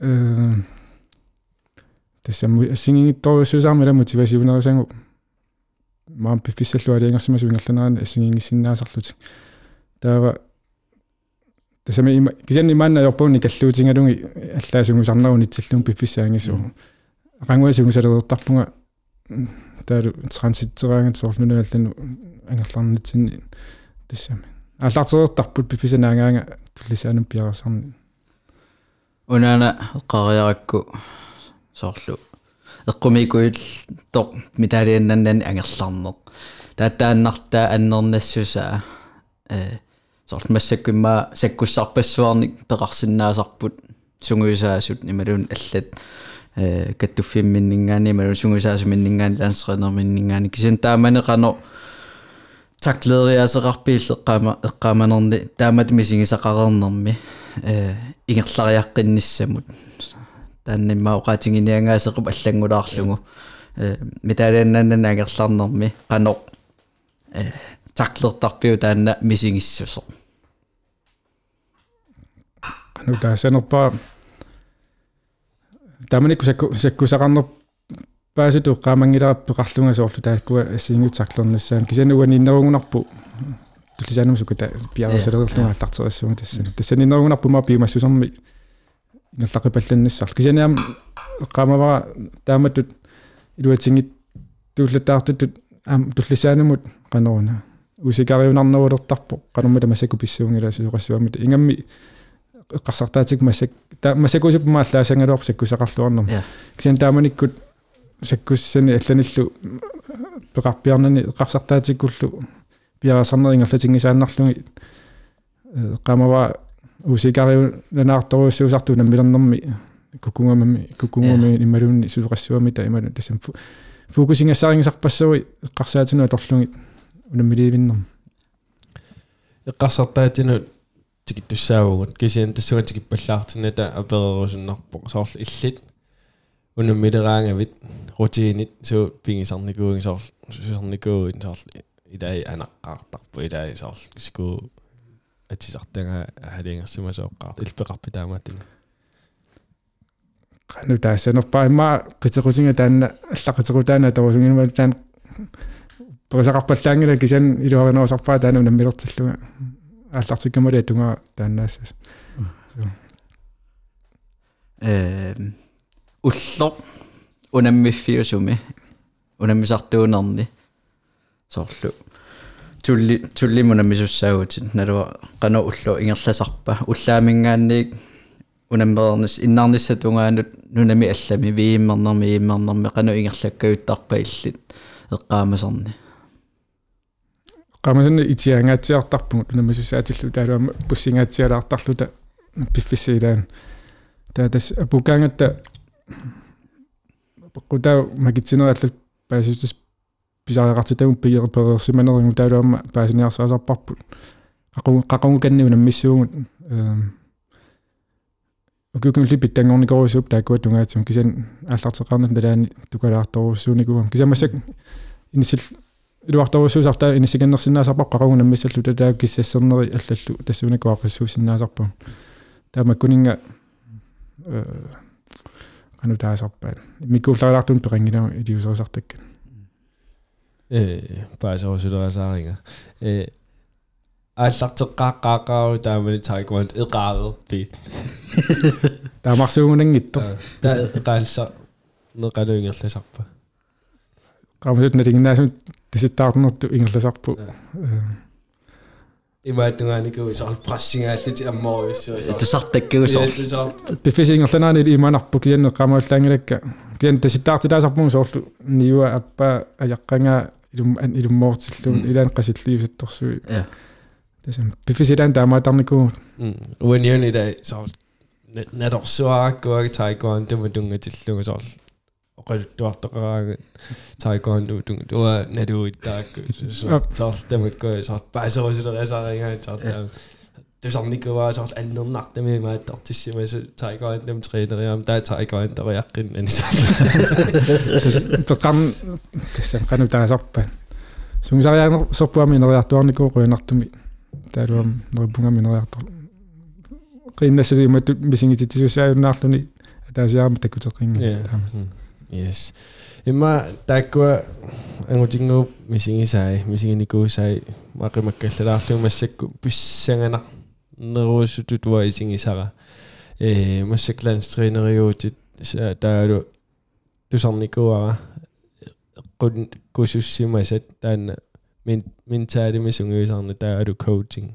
э тассам сингингитторуссуусаармила мотивасионерисангу маам пиффиссаллуалиангерсима суингерланаани ассигингиссиннаасарлутик таава тассами има кисианни маанна йорпуунни каллуутингалунги аллаасунгусарнерун итсиллуун пиффиссаангису aqanguasiнгусалерертарпунга таалу транситтераангат соорлунааллану ангерларнитсинни тассами аллаартерертарпут пиффисанаагаанга туллисаанум пиарасарни унаана эққариаракку соорлу эққумикуил тоқ миталианнаннани ангерларнеқ тааттааннартаа аннернассусаа э соорлу массаккуммаа саккуссарпассуарник пеқарсинаасарпут сунгуисаасут ималун аллат э каттуффимминнингаани ималун сунгуисаасуминнингаани лансренерминнингаани кисин тааманеқано таклериасеқарпииллеққаама эққааманерни таамат мисигисақарернерми э ингерлариаққинниссамут. Тааннимма оqaатингиниангаасеқуп аллангулаарлугу э миталианнанна агерларнерми қано э таклертарпиу таанна мисигиссусо qanu taassanerpaa taamanikku sakku sakkusaqarner pääsittu qaamangilaraappeqarlungasoorlu taakkua assiingutsaklornassaan kisanuan innerungunarpu tullisaanumsuku ta piarasalererlunga аллартериссуунга тассана тассани инnerungunarpuma piumassusermi ингерлақипалланнассаар кисаниам qaamavara тааматтут илуатингит тууллатаартут аам туллисаанумут qaneруна усикариунарнерулертарпо qanumмала масаку писсуунгила сиоқассуамит ингамми эққарсартаатик масак та масакусуппама аллаасангалуар саккусақарлуарнерма кисан тааманиккут саккуссани алланиллу пеқарпиарнани эққарсартаатиккуллу пиарасарнерингерлатингисааннарлуги qamava усикариу нанаарторуссуусарту наммилернэрми кукунгамами кукунгами ималуунни сулеқассуами та ималу тасам фокусингассаарингисарпассуи эққарсаатинуа торлуги унаммиливиннэрм эққарсартаатину тикиттуссаавгут кисиан тассуга тикиппаллаартината аперерусуннарпо соорлу иллит унаммилераангавит рутиинит суу пингисарникууги соорлу сусарникуугин соорлу илаи анаққаартарпу илаи соорлу киску атисартага халингерсимасооққарт илпеқарпи таамаатина qanu taassanerpaa imma qitequsинга таанна аллаққитеқутаана торусунгинума таан перисақарпаллаангила кисан илуаринерусарпаа таана наммилертиллуга ааллартиккамали атунга тааннаассас эм улло унаммиффиусуми унаммисартуунерни соорлу тулли туллимунаммисуссаагутит налуа қано уллу ингерласарпа уллаамингаанниик унаммернис иннарниссатунгаанут нунами аллами вииммернерми ииммернерми қано ингерлаккаюттарпа иллит эққаамасарни qamасани итиангаатсиартарпугут нунамисусаатиллу таалуама пуссингаатсиалаартарлута пиффисиилаан таа тас апукаангатта qutau makitsineraallal paasutис писаариqartitagum пигерперерсиманерингу таалуама паасиниарсаасарпарпут qaqungu qaqungu kanniuna missuungut ukukungli pittangornikorusup taakkuat tungaatsim kisan ааллартеқарнат налаани тукалаарторуссууникуам кисамассак инисил илуарторуссуусарта инисиканнерсинаасарпар qaqungu наммиссаллу татаа киссассернери аллаллу тассуникуақиссуусиннаасарпа таамаккунинга э ану таасарпаат миккууллариартун перангилама илиусерисартаккан э паасорусулерасааринга э ааллартеққааққааққару таамани таиквант эқаарер пит таамарсуугунангитто та эқаалса неқалуингерласарпа qamsut nalinginnaasut тиситтаарнерту ингерласарпу имаатунгааникуу саар прассингааллути амморуйссуа тусартаккагусоор пиффисингерланаани иманарпу кианне qamaullaangilakka киан таситтаартилаасарпугу соорлу ниуа аппа аяққангаа илум илуммоортиллуун илаан qasилливисатторсуи я тасам пиффисилаан таамаатарникуу уаниуни да саар надорсуараккуаги таикуан туматунгатиллугу соор оқалуттуартоқараага таикуан туматунг туа надуиттаакку соор тамакку соор паасерусулерасаарингаа соор тусарникуа соор аннернартами мааттартиссимасу таикуан тум тренериам таа таикуан тариаққин анисаа пеққам тасам кану таасарпа сунгсариаанер сорпуами нериартуарникуу қуинартуми таалуам нериппунгами нериартор qinnassuli imattut misingititisusaayunnaarluni ataasiaarma takkutеққинга таама yes. Имма тааккуа ангутингуу мисигисаи мисигиникуусаи мақимаккаллалаарлу массакку писсанганар неруусутут уа исигисара э массакланстринериуутит таалу тусарникуара qun kusussimasat taanna min mintaalimi sungiusarna taalu coaching.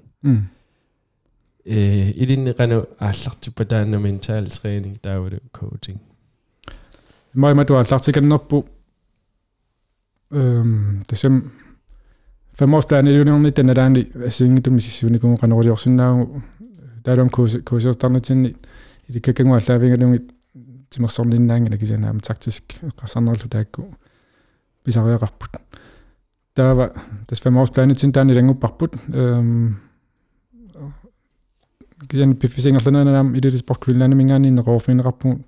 Э илиннеқану ааллартиппа таанна ментал тренинг таавалу coaching имма туаллартиканнерпу эм тэсэм фемослаан илунерни таналаани ассингитум миссуникумо канорулиорсинаагу таалум кус кусертарнатинни иликкакангуаллаавингалунгит тимерсорниннаангана кисанаам тактиск эққарсарнерлу таакку писариақарпут таава тас фемослаанитин таани лангуппарпут эм киан пиффисингерлананаам илилиспортквиллаанамингаани неқорфинеқарпугут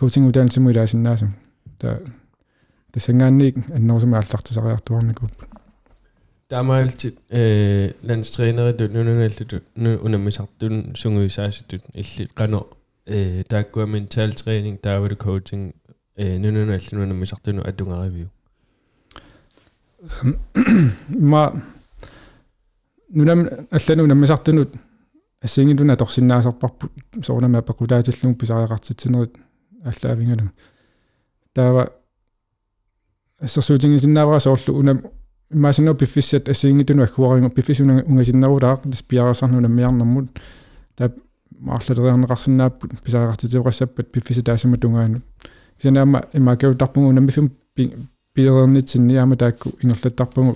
coaching uddannelsemu ilaasinnaasun та тасангаанник аннерусума аллартисариартуарникуп таамаалти э ландстренерит нунуналлуту ну унаммисартун сунгуисаасутут илли қано э тааккуа ментал тренинг таавалу coaching э нунуна аллунуна мисартуну атунгаривиу ма нунам аллану наммисартунут ассингилуна торсиннаасарпарпут соорнама пекулаатиллугу писариақартитсинерит аллаавингалу таава ассерсуутингисиннаавара соорлу унам имаасиннер пиффиссат ассингитуну аггуарингу пиффисуна унгасиннарулаа диспиарасарну наммиарнэрмут таа маарлалериарнеқарсинааппут писариақартитиоқассаппат пиффиса таасама тунгаанут кисанаама имаакеутарпугу наммиффим пиернитсинни аама таакку ингерлаттарпугу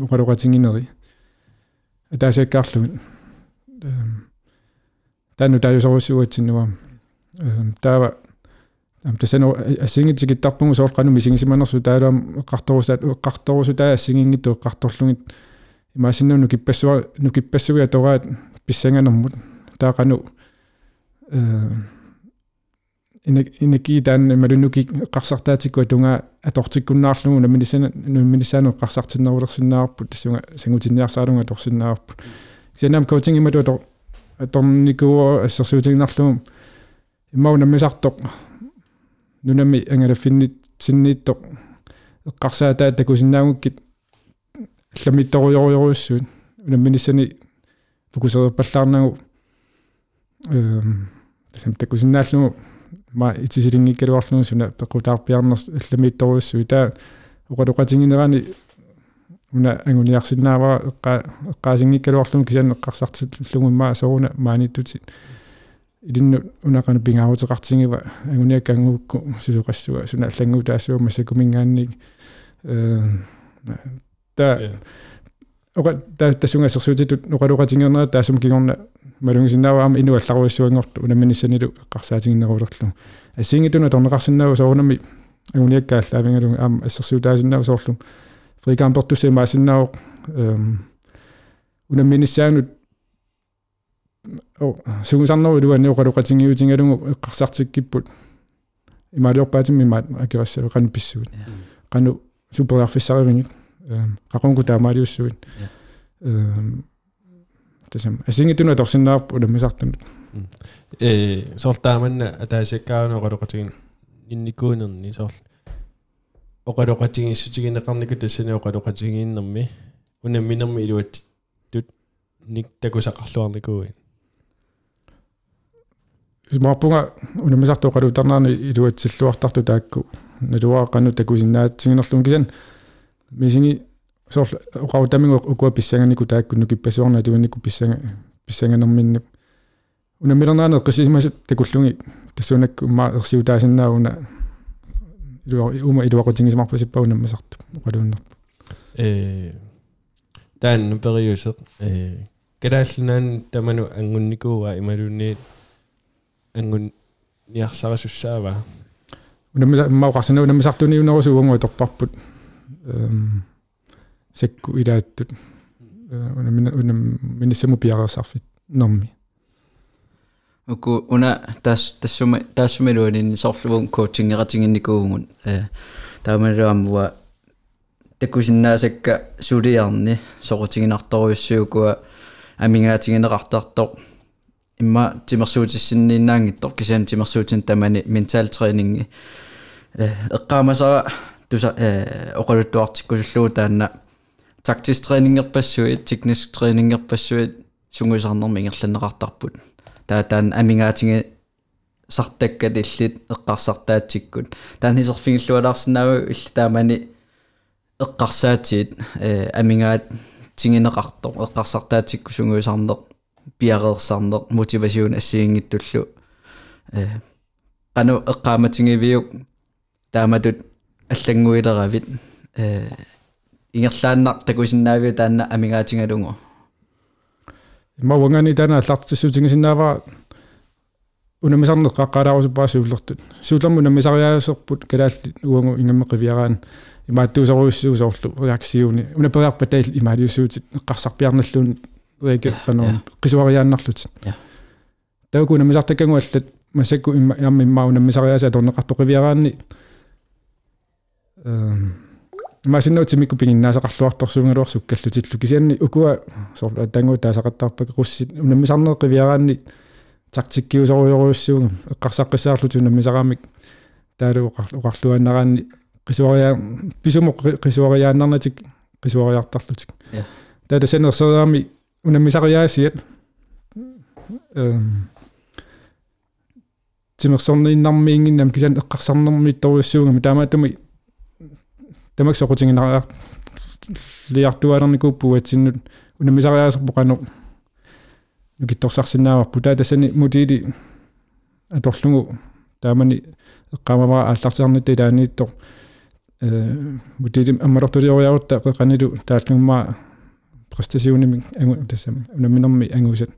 уқалуқатингинери таасааккаарлугут тану таажусоруссуатсиннуа таава ам тасано ассингитсикиттарпугу соорқану мисигисиманерсу таалуам эққарторусаат эққарторусу таа ассигингитту эққарторлугит имаасинну нукиппассуа нукиппассуя тораат писсанганермут таақану э energi таан малунуки қарсартаатикку тунга атортиккуннаарлугу наминисана наминисаано қарсартиннерулерсиннаарпут тассунга сангутинниарсаалунга торсиннаарпут синам коучинг имату тор аторникуо ассерсуутигнарлугу иммау намисартоқ нунами ангалаффиннит синнииттоқ эққарсаатаа такусиннаагуккит алламитторуйоруйоруссуут унамминисани фокусерпаллаарнагу эм тасам такусиннааллугу ма итисилингиккалуарлугу суна пекутаарпиарнерс алламитторуссуи таа уqaluqatiнгинерани уна ангуниарсиннаавара эққаа эққаасингиккалуарлугу кисаан эққарсартиллугу имма сооруна маниттутит илинну унақану пингаавутеқартингива ангуниаккангуукку сулуқассуа суна аллангуу таассуа масакумингаанник э та ока та тасунгассерсуутитут уqaluqatiнгернера таасум кигорна малунгисиннааваама ину алларуиссуангорту унамминиссанилу эққарсаатингиннерулерлу ассингитуна торнеқарсиннаава соорнами агуниаккааллаавингалу аама ассерсуутаасиннаава соорлу фрикампертусе маасиннаавоқ эм унамминиссаанут о сугусарнеру илуани оқалуқатингиутингалугу эққарсартиккиппут имаалиорпаатимми маат акерассаве қану писсуит қану суперарфиссаривингит эм қақонгу таамаалиуссуит эм тасам асингитуна торсиннаарпу уламмисартунут э сортааманна атаасаккаану оқалуқатигин инникуунерни сорл оқалуқатигиссутигинеқарнику тассани оқалуқатигииннэрми унамминерми илуат тут ник такусақарлуарникууи смарпунга унамисарту оқалутарнаарни илуатсиллуартарту таакку налуаақану такусиннаатсигинерлун кисан мисинги сор оқаутамингу укуа писсанганику тааккунну киппасуарна туиннику писсанга писсанганерминнук унаммилернаана эққисимасут такуллуги тассунакку умма ерсиутаасиннаагуна ума илуақутингисмарпасиппа унаммасарту оқалууннерпу э тан нупериусеқ э калааллунаан таману ангунникууа ималуунниит ангун ниарсарасуссаава унаммиса иммаоқарсана унаммисартуни унерусууангуа торпарпут эм секку илааттут унаммина унамминиссаму пиарерсарфит норми уку уна тас тассума тассумилуанин соорлугун коучингератингинникуугун э таамалуаммуа такусиннаасакка сулиарни сорутигинарторуйуссуукуа амингаатигинеқартартоқ имма тимерсуутиссиннииннаангиттор кисаан тимерсуутин тамани ментал тренинги. Э эққаамасара туса э оқалуттуартиккусуллуу таанна тактис тренингерпассуит техниск тренингерпассуит сунгуисарнерми ингерланеқартарпут таа таан амингаатиги сартаккат иллит эққарсартаатсиккут таан хисерфингиллуалаарсинааву илли таамани эққарсаатиит э амингаат тигинеқартоқ эққарсартаатикку сунгуисарнер пиареерсарнер мотивасиун ассиингиттуллу. Э кану эққааматингивиук тааматут аллангуилеравит. Э ингерлааннар такусиннаавиу таанна амингаатингалугу имауангани таана аллартиссуутингисиннааваа унамисарнеқ қаққалаарусуппаа сууллертут суулэрму намисариаасерпут калаалли уангу ингаммеқивиараан имааттуусаруйуссуу соорлу реаксиуни унапериарпа таил имаалиуссуутит эққарсарпиарнерлуун реке канаа қисуариааннарлутит тауку намисартаккангу аллат масакку имма ямма иммаа унамисариааса торнеқартоқивиараанни эм масиннуутимикку пигиннаасақарлуарторсуунгалуарсуккаллутиллу кисианни. Укуа сорла тангуу таасақаттарпак руссит унаммисарнеқивиараанни тактиккиусоруйоруйуссууга эққарсаққиссаарлуту унаммисараамик таалу уqarluannaраанни qisuaria pisumo qisuariaannarnatik qisuariartarlutik Ja. taata sanersoraami unammisariaasiat ehm timерсорнииннармиингиннам кисан эққарсарнэрми торуйссуугами таамаатуми тамак соқутингинара лиартуалерникууппуатсиннут унаммисариаасерпо қану нукитторсарсинааварпу таатасани мутиили аторлугу таамани эққамавара ааллартиарнитти таанииттор э мутиили аммалортулиориарутта қеқанилу тааллугмаа престасионими ангу тассами унамминерми ангусат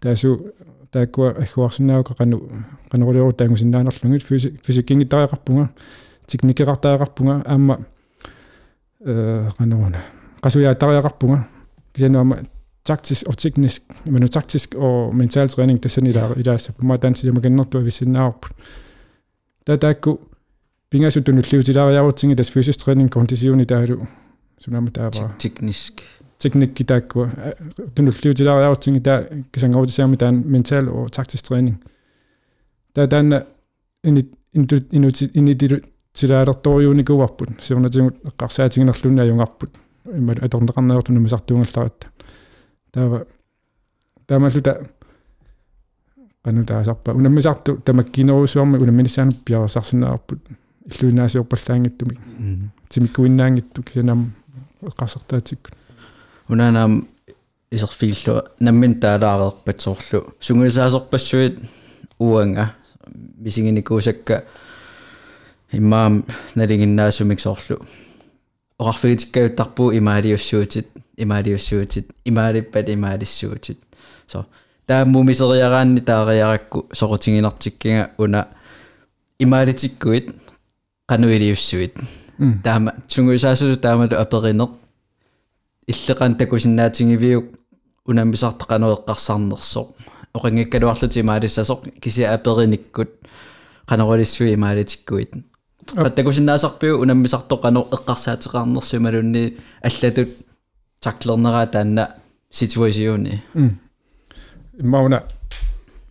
таасу тааккуа аггуарсинааука qaну qanuruliorut taangusиннаанерлугит физиккингиттариақарпунга техникеқартариақарпунга аама э qanuuna qasuyaataриақарпунга кисануама taktisk og teknisk men nu taktisk og mental træning det sådan i der i der så på mig dans jeg kan nok vi sin op der der go binga så du nu liv til der jeg ting det fysisk træning kondition i der du så når man der var teknisk Teknik i der go du nu liv til der jeg ting der kan sige godt sammen med den mental og taktisk træning der den ind ind ind ind i det til der der jo ni go op så når det er sagt ting nok lunde jo op men at der andre når du sagt du start таава таамалута кану таасарпа унаммисарту тамаккинерусуарми унамминissaanu пиарсарсинаарпут иллуинаасиорпаллаангиттуми тимиккуиннаангитту кисанам эққарсартаатикку унанаам исерфииллу наммин таалаарерпат соорлу сунгулисаасерпассуит уанга мисигиникуусакка имаам налингиннаасумик соорлу оқарфигитиккаюттарпуу имаалиуссуутит имаалиуссуутит имаалиппат имаалиссуутит. Со тааммумисериараанни таариаракку сорутингинартиккинга уна имаалитиккуит кануилиуссуит. Таама сунгуисаасулу таамалу аперинеқ иллеқан такусиннаатингивиук унаммисартеқануэққарсарнерсоқ оқингиккалуарлути имаалиссасоқ киси апериниккут канарулиссуи имаалитиккуит. Такусиннаасарпиу унаммисартоқану эққарсаатеқарнерсумалунни аллатут таклернераа таанна ситуасиони. Иммауна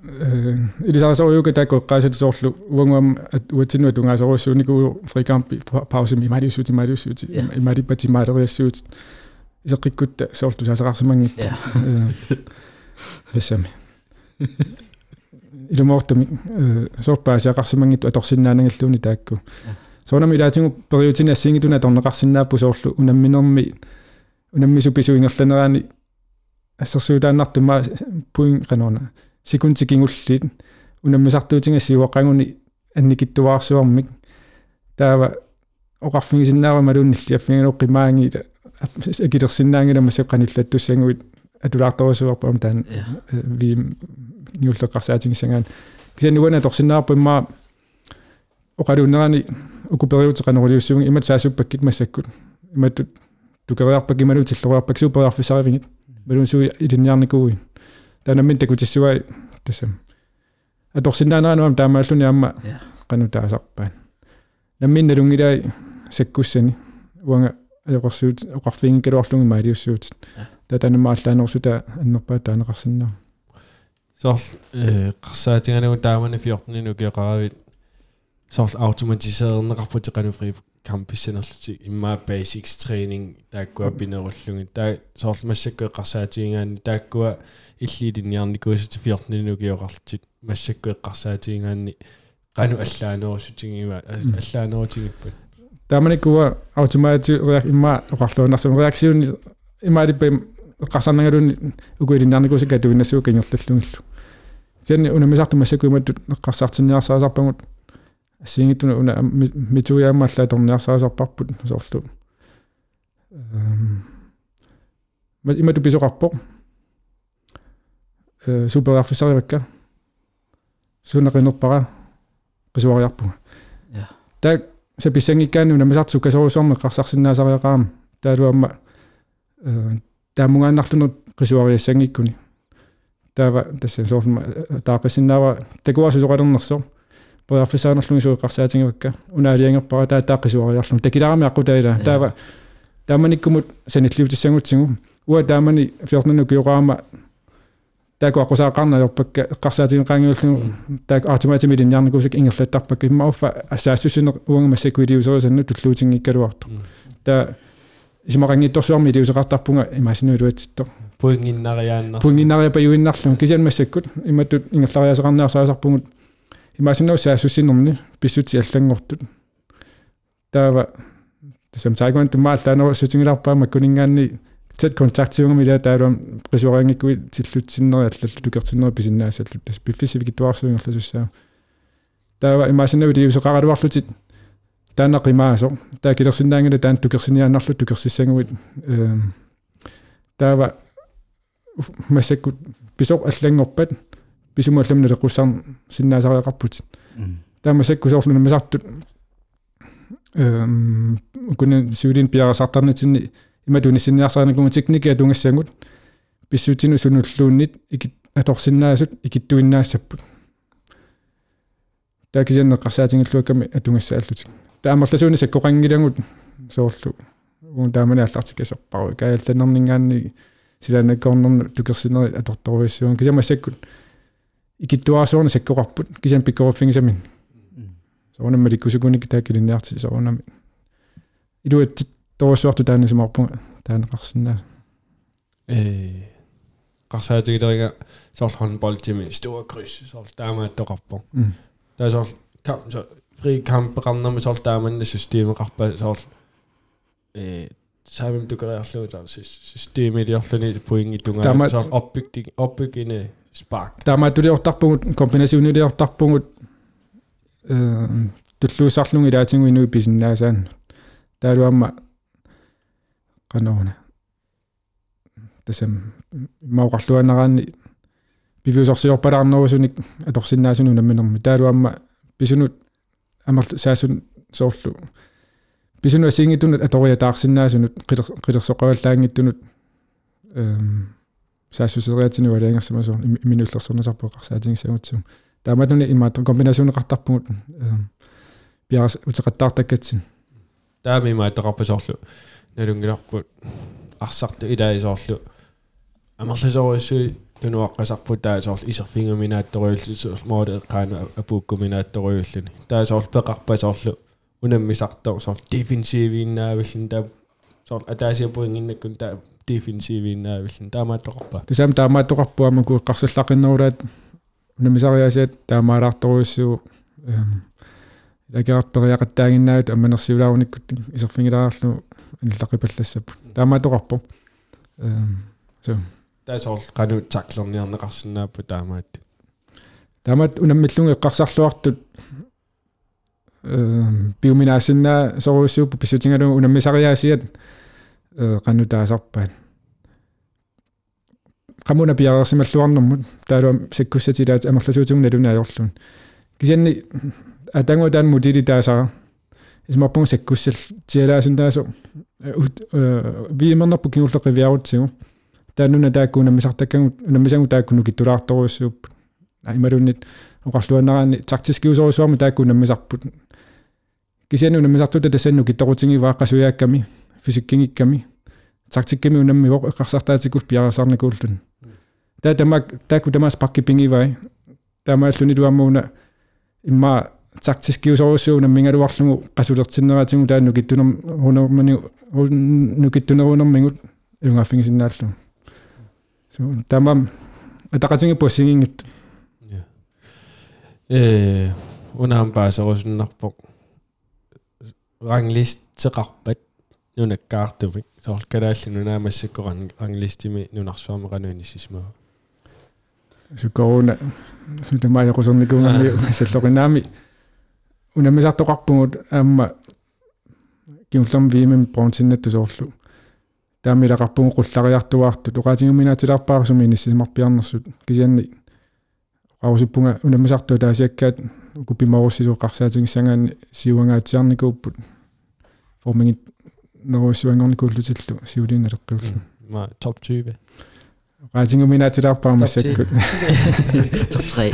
э илисарасориука тако эққаасатисоорлу уангуам уатсинуа тунгаасоруссуунику фрикампи паусими ималиуссути ималиуссути ималиппати ималериассуут исеққиккутта соорлу саасеқарсимангит э пессами илумоортами э сорпаасиақарсимангитту аторсиннаанангиллууни таакку соонами илаатингу периутини ассингитуна торнеқарсинааппу соорлу унамминерми унаммису писуингерланераани ассерсуутааннартума пуин канона секунтикингуллит унаммисартуутинга сиуаққангуни анникиттуаарсуармик таава оқарфигисиннаава малууннилли аффингилоққимаангила акилерсиннаангилама сеққаниллаттуссангуит атулаарторусуарпаам таан ви ниуллеққарсаатингисангаан кисануана торсиннаарпиммаа оқалуунерани укупериутеқанерулиуссуунги имат саасуппаккит массаккут. Иматтут тукериарпак ималутиллориарпак супериарфисаривингит малунсуи илинниарникууи таанаммин такутиссуай тассам аторсиннаанерануам таамааллуни аама qanu taasarpaan наммин налунгилай саккуссани. Уанга аёқарсуут оқарфингиккалуарлунги маалиуссуут татанамааллаанерсута аннерпаа таанеқарсиннаа сорл э. Қарсаатинганагу таамани 14 нукеқаравит сорл автоматисеернеқарпутеқану фри камписсанерлути имма basics training тааккуа пинеруллуги таа сорл массаккуэ қарсаатингаани тааккуа иллиилинниарникуусути 14 нукеоқарлутит массаккуэ қарсаатингаани qanu аллаанерусутингива аллаанерутигиппут тааманикуа автомати реак имма оқарлуунарсум реаксиуни имаалиппа эққарсарнагалуни укуилиннарникусика туиннассуу кингерллунгиллу сианни унамисарту массакуиматтут эққарсартинниарсаасарпагут ассиингиттуна уна митуяаммаллаа торниарсаасарпарпут соорлу эм имату писоқарпоқ э суперарфисаривакка сунақинерпара qisuariarpunga ja taak саписсангиккаану намасартсука сорусорме қарсарсинаасариақарама таалуамма э таамунгааннарлунут qisuariassangikкуни таава тасса соорма таақиссиннаава такуасу соқалернерсо пояффисаанерлуги суиққарсаатингивакка унаалиангерпара таа тааққисуариарлун такиларами аққутаила таава тааманиккумут саниллиутиссангутсигу уа таамани фиорнану киораама таку акусаақарнаёрпакка эққарсаатигеқангиуллугу таак автоматимит инниарникусик ингерлаттарпакка иммауффа ассаассусинеқ уангамассакуилиусерисанну туллуутингиккалуарту таа исмақангитторсуарми илиусеқартарпунга имаасинуилуатситто пуингиннариааннар пунгиннариапа юиннарлу кисианмассаккут имматтут ингерлариасеқарниарсаасарпугут имаасиннау саассусиннэрни писсути аллангортут таава тасам тайгуан тумаал таанера сутингиларпаама кунингаанни тет контактиунгами илаа таалуам присуариангиккуи тиллутсиннери аллаллу тукертиннери писиннаасаллу тас пиффисивикитуарсуингерласуссаа таава имаасиннау илиусеқараluарлутит таанақимаасо таа килерсиннаангила таан тукерсиниааннарлу тукерсиссангуит эм таава массаккут писоқ аллангорпат писумуалламна лекуссаар синнаасариақарпут таамасакку соорлуна масартут эм куна суулин пиарасартарнитинни иматуни синниарсааникума техники атунгассангут писсутину сунуллууннит икит аторсиннаасут икиттуиннаассаппут таакисианнеқарсаатингиллуакками атунгассааллутик таамерласууни саккоқангилангут соорлу уун таамани аллартиккасерпару каялланернингаанни силаанаккорнерну тукерсинери аторторуиссуун кисамассаккут икиттуарсуорни саккоқарпут кисам пиккоруффигисамин соонамма ликкусукуник тааккилинниарти соонами илуаттит торусуарту таанасимарпунга таанеқарсинаа э qarsaatigileрига соорлу håndboldtimi store kryds соорлу таамааттоқарпо таа соорлу кам så fri kampeqarnermi соорлу тааманна системеқарпа соорлу э саамим тукериарлугу таа системилиорлуни пуинги тунгаа соорлу opbygning opbyggende spark. Таамааттулиортарпугут комбинасиунилиортарпугут э туллуусарлунги илаатингу инуи писиннаасаан таалуамма qanoona тасам мауqarluanaраани пивиусорсиорпалаарнерусуник аторсиннаасуну намминерми таалуамма писунут амерлу саасун соорлу. Писуну асингитунут аториатаарсиннаасунут қилерсоқаваллаангиттунут эм саассусериатину валаангерсамасоо иминуллерсорнасарпоқарсаатингсагутсум тааматуни имаат комбинасионеқартарпугут эм пиарас утеқаттаартаккатсин таами имаатеқарпасоорлу налунгиларпут арсарту илаисоорлу амерласоруиссуи тунуаққасарпут таасоорлу исерфингаминаатторуйуллу моode qaana апууккуминаатторуйуллуни таасоорлу пеқарпасоорлу унаммисартоо соорлу дефенсивииннаавиллун таа соорлу атаасиапуингиннаккун таа дефенсивииннаавиллун таамааттоқарпа тусам таамааттоқарпуама куэққарсаллақиннерулаат унамисариасиат таамаалаартуруиссуу эм лагеарпериақаттаагиннаавит амманерсиулааруниккут исерфингилаарлу иллақипаллассап таамаатоқарпо эм so таасоорлу qaну таклерниарнеқарсинааппу таамаат таамаат унаммиллунги эққарсарлуартут эм биуминаасиннаа соруиссууппу писсутингалу унаммисариаасиат э qaну таасарпаат qamuna piarersimalluarnermut taaluam sakkussatilaat amерласуутугна луна ajorlun кисианни атангу таан мутили таасара исмарпунг саккуссал тиалаасин таасо виимернерпу кигуллекивиарутсигу таануна тааккуна мисартаккангут унамисангу тааккуну киттулаартарууссууппут ималуннит оқарлуанараани тактискиусорусуарми тааккуна мисарпут кисиану намисартута тасанну китторутингиваа қасуяакками фисиккингикками тактикками унамми воқ эққарсартаатиккул пиарасаарникууллун таа тамак таакку тамаас паккипингивай таамааллуни туаммауна имма тактискиусоруссууна мингалуарлугу qasулертиннератигу таанну киттунер хунермани нукиттунерунэрмигут юнгаффигисиннааллу so тамам атақатинги поссигингит э унаам паасерусуннарпоқ ранглистеқарпат нунаккаартумик соор калааллину наамассаккоран ранглистими нунарсуарме кануинissisмаа сукорона сутамаajaqusernikuungami саллорinaami унамисартоқарпугут аама киуллерм виимим бронсиннатту соорлу таамилақарпугу қуллариартуаарту уqaатингуминаатилаарпаарсуми иниссимарпиарнерсут кисианни qausuppunga unammisartu taasiakkaat ukuppimarussiluqqarsaatigissangaanni siuangaatiarnikuupput formingit neruissuangornikuullutillu siuliinaleqqullu ма топ 20 qaatинguminaatilaarpaarmassakkut топ 3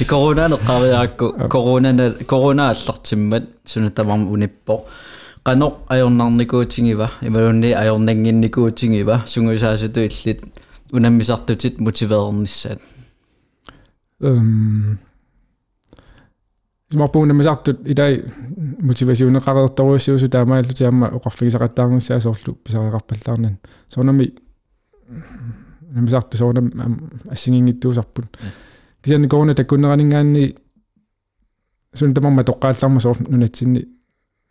и корона неққариаакку коронана корона аллартиммат сунатамарм униппо qanoq ajornarnikuutингива ималунни ajornanginнikuutингива сунгусаасуту иллит unammisartutit motiveernissaat øhm Små punkt med sagt i dag motivationen qarret torusius uta maallu tiamma uqarfigisaqattaarnissaa soorlu pisariqarpallarnan soonami nami sagt soonam assingingittuusarput kisianni korona takkunneраninгаанни sun tamamma toqqaallarma soor nunatsinni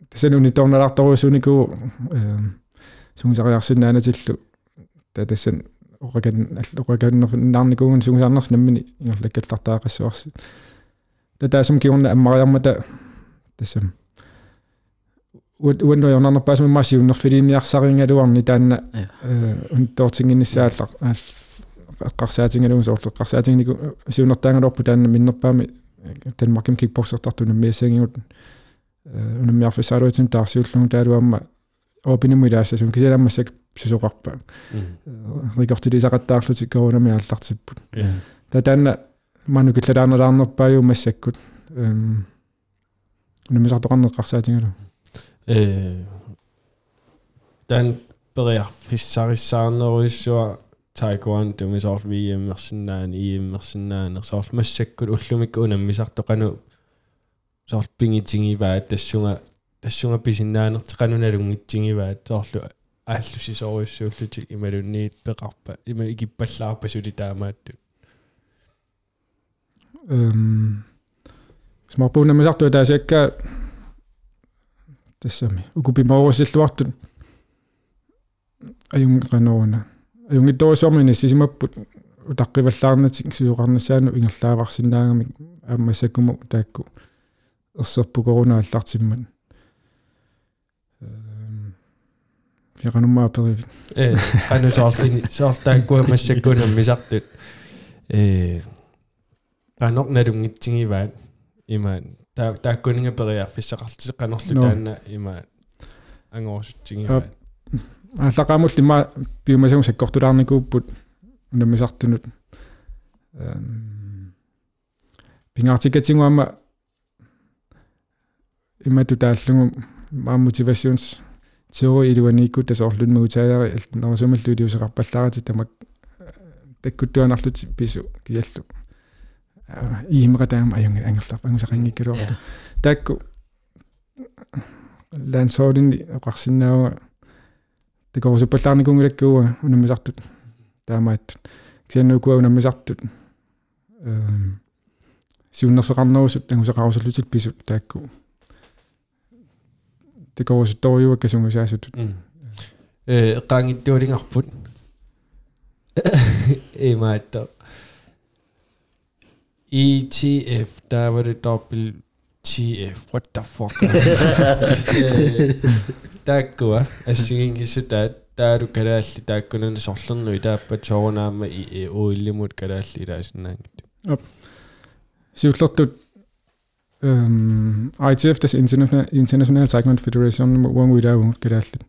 tasanuni tornalartorusuuniku øhm sungisariarsinnaanatillu ta tassan oqakan oqakannernaarnikuun sungisarners nammini ingerlakkallartaaqassuarsi татаасум киорна аммариармата тассам уанно йорнарнерпаасум массиуннерфилиниарсарингалуарни таанна унтоортингиннссааллар эққарсаатингалуун соорлу эққарсаатингнику сиунертаангалуарпу таанна миннерпаами танмарким кикбоксертарту наммиассагингут унаммиарфисааруутин таарсиуллугу таалуамма опинумилаассасун кисаламмассак сусоқарпа рикортилисақаттаарлути коронами ааллартиппут та таанна ману киллалаарналаарнерпааю массаккут эм унамисартоқарнеққарсаатингалу э тан периар фиссарissаарнеруиссуа тайкуан тумисоор VM-мерсинаан EM-мерсинаан соор массаккут уллумикку унаммисартоқану соор пингитингиваат тассунга тассунга писиннаанертеқануналунгитсингиваат соорлу ааллусисоруиссууллутик ималунниит пеқарпа има икиппаллаарпа сули таамаатту эм смарпуна масарту таасиакка тассами укупимоорусиллуартут аюн каноона аюнгитторисуармини сисимаппут утаққиваллаарнатик сиуқарнасаану ингерлааварсинаагамик ааммасаккуму таакку. Ерсерпу корона аллартиммат эм ягануммаа пери э ану соор ини соор тааккуа массаккунам мисартут. Э танор налунгитсигиваат има таа тааккунинга периар фиссақартисеққанерлу таанна има ангоорсутсигиваат аллақаамул има биумасагу саккортулаарникууппут унамисартунут эм пингаартикатингуама имату тааллугу маа мотивационс теори илуаникку тасоорлунму утаяри нерсумаллу илиусеқарпаллаарати тамак таккуттуанарлути пису киаллу иимератаама аюнга ангерлар ангусақангиккалуа таакку лансоодинни оқарсинаауга такорусуппаллаарникунгилаккууга унамисартут таамааттут кисианнукуа унамисартут эм сиуннерфеқарнерусут ангусақарусуллутик писут таакку такорусутториуа касунгусаасутут э эққаангиттуалингарпут эмаатто ETF, der var det dobbelt what the fuck? Tagkuwa, assiginkisudad taaru kadaalli taakkunan sorlernui taappa toornaama i uillimut kadaalli taasinnangit. Op. Siullortut ehm ITF das International International Taekwondo Federation wang uilaagu kadaalli.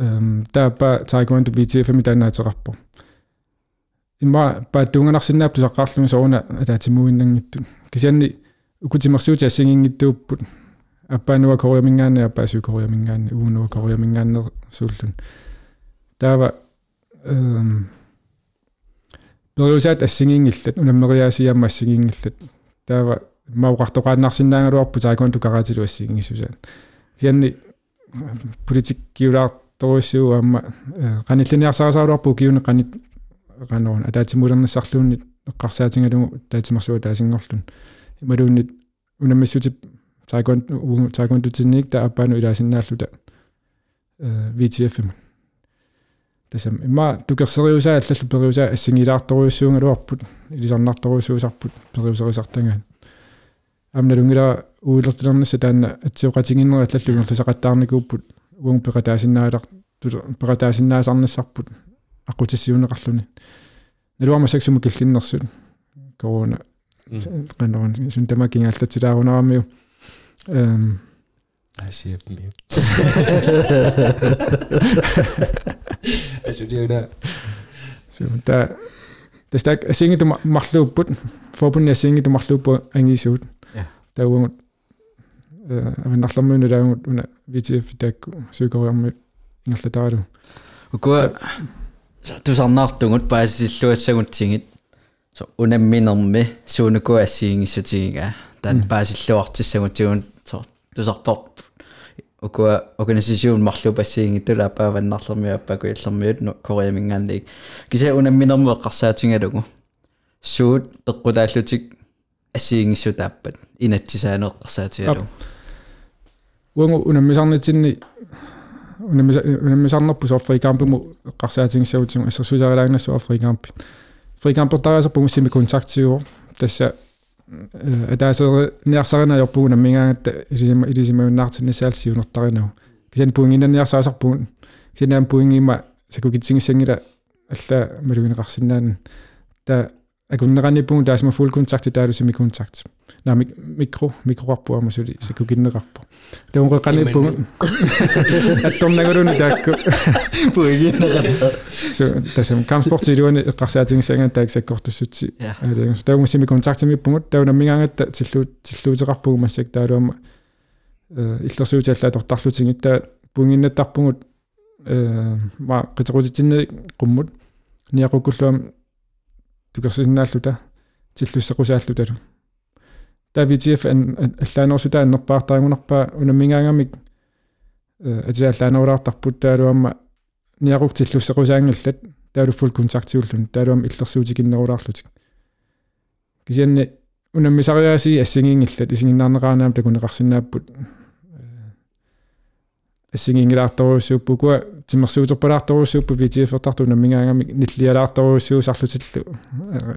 Ehm taappa taekwondo VTF mitannaataqarpu. Имма пааттуунганарсинаап тусаққарлуми сооруна атаатимуиннангитту кисианни укутимерсуути ассигингиттууппут аппаануа кориамингаанни аппаасу кориамингаанни уунуа кориамингааннер сууллун таава эм периусаат ассигингиллат унаммериаасиамма ассигингиллат таава мауқартоқааннарсиннаангалуарпу тааконту караатилу ассигингиссусаат кисианни политик киулаарторуссуу аама каниллиниарсарасаалуарпу киуне канит qanoon ataatimulernassarluunni eqqarsaatigalugu taatimarsua taasingorlun imaluunnit unamissutip taikon taikon tutinnik ta appaanu ilaasinnaалluta VTF tasam imma tukerseriusaa allallu periusaa assingilaartoruissuungaluarput ilisarnartoruissuusarput periuserisartangaan amnalungila uuilertilernassa taanna atsiuqatinginner allallugerlusaqattaarnikuupput аккутиссиунеқарлуни налуарма саксуму киллиннэрсут корона рендорен син тама кингааллатилаарунаарамиу эм I saved me. I should do that. Så der, der stak, jeg siger du marslede på den. Forbundet, jeg siger du marslede på tusarnaartungut paasillуатсагутсигит so unamminermi suunuku assiingissutigiga tan paasilluartissagutsigун so tusartorp ukua organisation marlu passiingitula apaavannarlermi appakuillermiut no koreamingaannik kisa unamminermu eqqarsaatingalugu suut peqqutaallutik assiingissutaappat inatsisaaneeqqarsaatigalugu uangu unammisarnitinni unammisarnerpu so frikampumu eqqarsaatigiссагутсигу ассерсулерилагнассу африкампи фрикампертариасерпугу сими контактиуо тасса атаасери ниарсаринajorpugu наммингаангатта илисима илисимауннаартиннисаалсиунертаринагу кисан пуингиннаниарсаасарпугун кисинаам пуингима сакукитсигиссангила алла малугинеқарсинаан та акуннераниппугу таасма фул контакти таалусими контакт на микро микроарпуама сули сакукиннеқарпу таунқеқаниппугу атторнагулуни таакку puiginerata so tasam kampsportiluani eqqarsaatigissangan taaksakkortussutsi алингс таумусими контактимиппугут таунаммигаангатта тиллуу тиллуутеқарпугу массак таалуама э иллерсуутиаллаа тортарлутингитта пунгиннаттарпугут э ма қитерутитиннери қуммут ниақуккуллуам тукерсиннааллута тиллуссеқусааллуталу та VTF ан аллаанерсута аннерпаартаагунарпаа унаммигаангамик э атиаллаанаулаартарпут таалуама ниақуктиллуссеқусаангаллат таалуффул контактиуллун таалуам иллерсуутикиннерулаарлутик кисианни унаммисариааси ассигингиллат исигиннаарнеқаанаам такунеқарсинааппут ассигингилаарторуссууппукуа тиммерсуутерпалаарторуссууппу VTF-ертарту унаммигаангами ниллиалаарторуссуусарлутиллу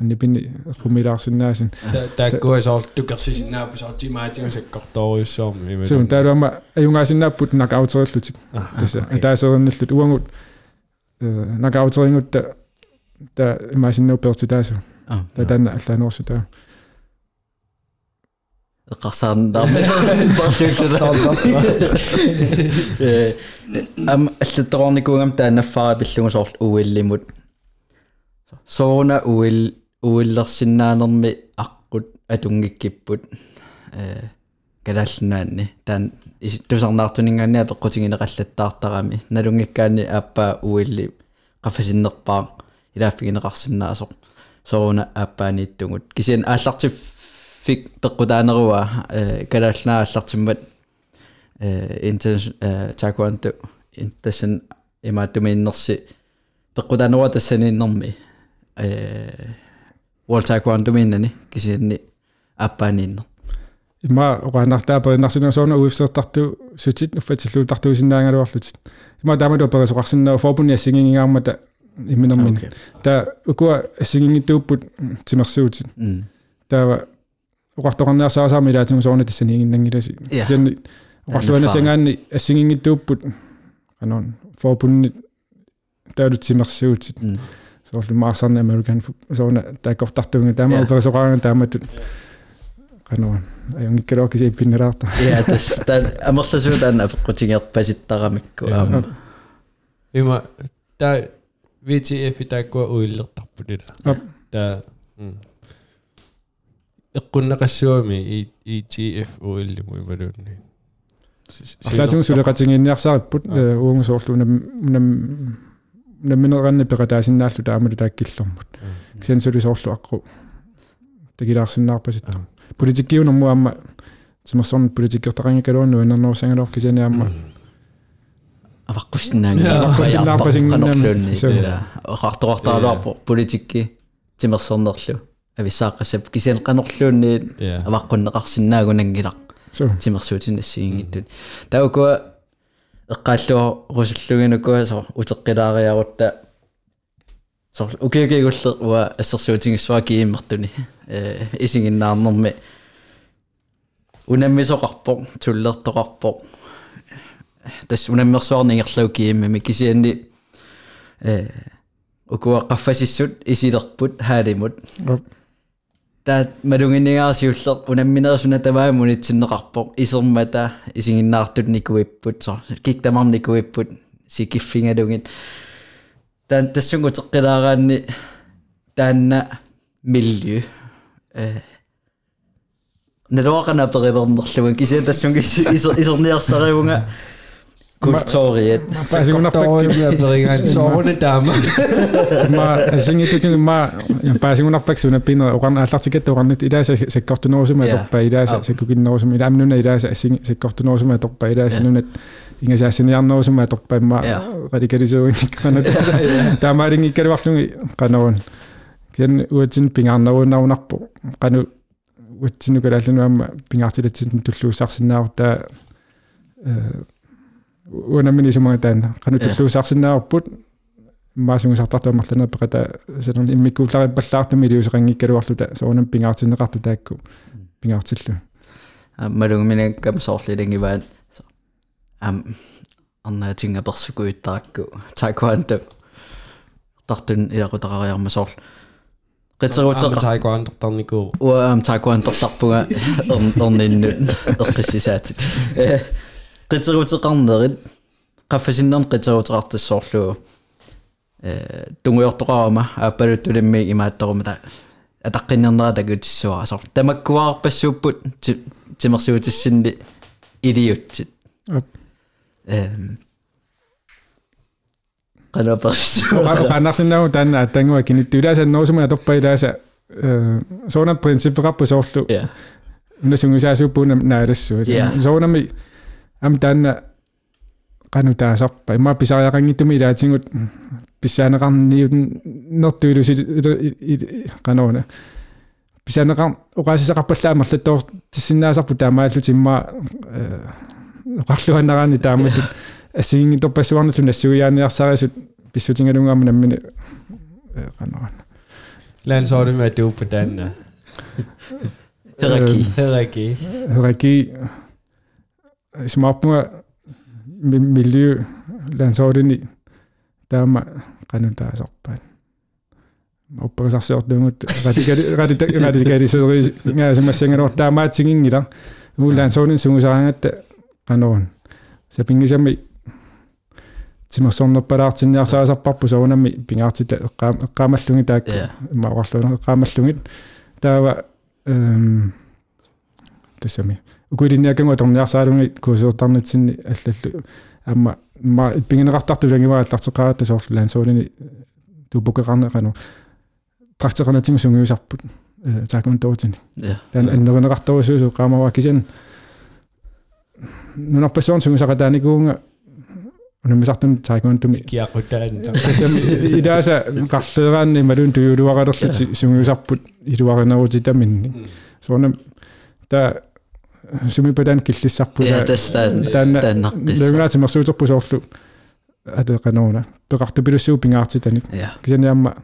нипини хумилаарсинаасин тааккуасоортукерсисиннаапу сортимаатигусаккорторуйуссуарми сун таалуама аюнгаасиннааппут накаутериллутик таса атаасеринниллут уангут накаутерингутта та имаасиннууппертутаасу та таана аллаанерсутаа эққарсаарнаарми парлууллута э ам аллатторникугам таанаффара пиллугусоорлу уиллимут соона уил уиллерсиннаанерми аққут атунгиккиппут. Э калааллаанни таан тусарнаартунингаанниа пеққутигинеқаллаттаартарами налунгиккаани ааппаа уилли qaфасиннерпаа илааффигинеқарсинаасоқ соона ааппаанииттугут кисиан ааллартиф fik pequtaanерua kalaallaa аллартиммат интер taekwondo интассан имааттумииннерси pequtaanерua тассанииннэрми э World Taekwondo миннани кисианни аппаанииннер има оqaanартаа перинарсинерсуuna уифсертарту сутит уффатиллуутартуусиннаангалуарлутит има таамалу перисоqarsinnaa форбуни ассигингингаармата иминермин та укуа ассигингиттууппут тимерсуутит таава уqartoqarniarsaasarmi ilaatimu soorna tassaniinginnangilasi sianni uqarluanassangaanni assingingittuupput qanon forbunni taalutsimersuutit soorlu maarsaarni american soorna taakkortartuunga taama uperisoqaanga taamatut qanon ajungikkalorkisi ippinnalaarta ja tas ta amerlasuutaan apeqqutigerpasittaramikkku aama има та VTF тааккуа уиллертарпулила та эққуннеқассуами ETF уиллиму ималуунни арлаатингу сулеқатингинниарсаариппут уунгусоорлу унам унам намминеранни пеқатаасиннааллу таамалу тааккиллэрмут кисен сулисоорлу аққу тагилаарсиннаарпасит политиккиунэрму аама тимерсорн политиккертақангакалуанну инернерусангалоор кисени аама аваққуссиннаанги оқартоқартаалуарпо политикки тимерсорнерлу ависааққассап кисен қанерлуунни аваққуннеқарсиннаагунангилақ тимерсуутиннассигингиттут таукуа эққааллуа русуллугинукуа со утеққилаариарутта со укиукигулле уа ассерсуутингиссуа кииммертуни э исигиннаарнэрми унаммисоқарпо туллертоқарпо тас унаммерсуарнингерлау кииммами кисианни э укуа qaffasissut isilerput haalimut таат малугиннигаасиуллер унамминерсуна таваа мунитсиннеқарпоқ. Исермата исигиннаартут никуиппут со киктамар никуиппут сикиффингалугит таан тассунгу теққилаараанни таанна миллиу э налуақана перилернерлуган кися тассунги Kurt, Maar zingen we nog Zo wordt het dan. Maar zingen ik het maar een Ik heb het pek zo'n ik orang atas sedikit orang itu ida saya saya kau tu heb. niet ma kadi kadi Nou, nou, nou, nou. kadi Ken uitsin pingarneruunarunarpu qanu utsinukalaallunu amma pingartilatsin tulluusaarsinnaaru taa Ja. tulluussarsinnaarput маасунгусартартуаммарлана пеката санерни иммиккууллариппаллаартуми илиусеқангиккалуарлута соонам пингаартиннеқарту таакку пингаартиллу малунгминаккам соорлилангиваат ам арнаатинга персукуиттаракку таакуанта тартун илакутақариарма соорл qitserutseqa taekwondo-tarniku уаам таакуантерларпуга ерниннут эққиссисаатит э qitserutеқарнерит qaffasinnern qitserutеқартиссоорлуу э тунгуйортоқарама ааппалуттулимми имааттарумата атаққиннернера такутиссуара соор тамаккуаарпассууппут тимерсуутиссинни илиутсит Ап. эм канаперсуара qanarsinnaagu taanna attangua kinittulaasa noosuma atorpa ilaasa soona prinsipeqarpu soorlu я unasungusaassuppuuna naalassu Ja. soonami am taanna qanu taasarpa imma pisariaqangittumi ilaatingut pissaaneqarniut nertuilusi qanuuna pissaaneqar oqaasisaqarpallaamерлатtoor tissinnaasarpu taamaallut imma oqarluannaraani taamatut ассигингиторпассуарнату нассуиааниарсаrisut писсутингалунгаама наммини qanuuna lan så det med du på den hierarki hierarki hierarki smappunga miljø lansoordini taama qanutaasarpaat opperisarsiortuungut radikali (laughs) radikali radikaliseeri ngaasamassangaloor taamaatsigingila uu lansoordin sungusaraangatta qanuun sapingisami тимерсорнерпалаартинниарсаасарпарпу соонами пингаартита эққаам эққаамаллуги таакку Ja. имааварлуна эққаамаллугит таава эм тассами укулинниаккангу торниарсаалунги куусуортарнитсинни аллаллу амма ма пингинеқартарту лангиваа аллартеқаратта соорлу лаансоолини тупукеқарне қану трактеқарнатингу сунгиусарпут э таакун тоотини я тан аннеринеқартарусуусу qaamаваа кисен. Нунарпассуун сунгусақатааникуунга унамисартун таакуунтуми giver på den идааса qарлеераанни малун туйулуаралерлути сунгиусарпут илуаринерутитаминни соонам та сумипадан киллиссарпула я тастан таанна таннаққис лагунаати мерсуутерпу соорлу атеқанууна пеқарту пилуссуу пингаартитаник я кисаниамма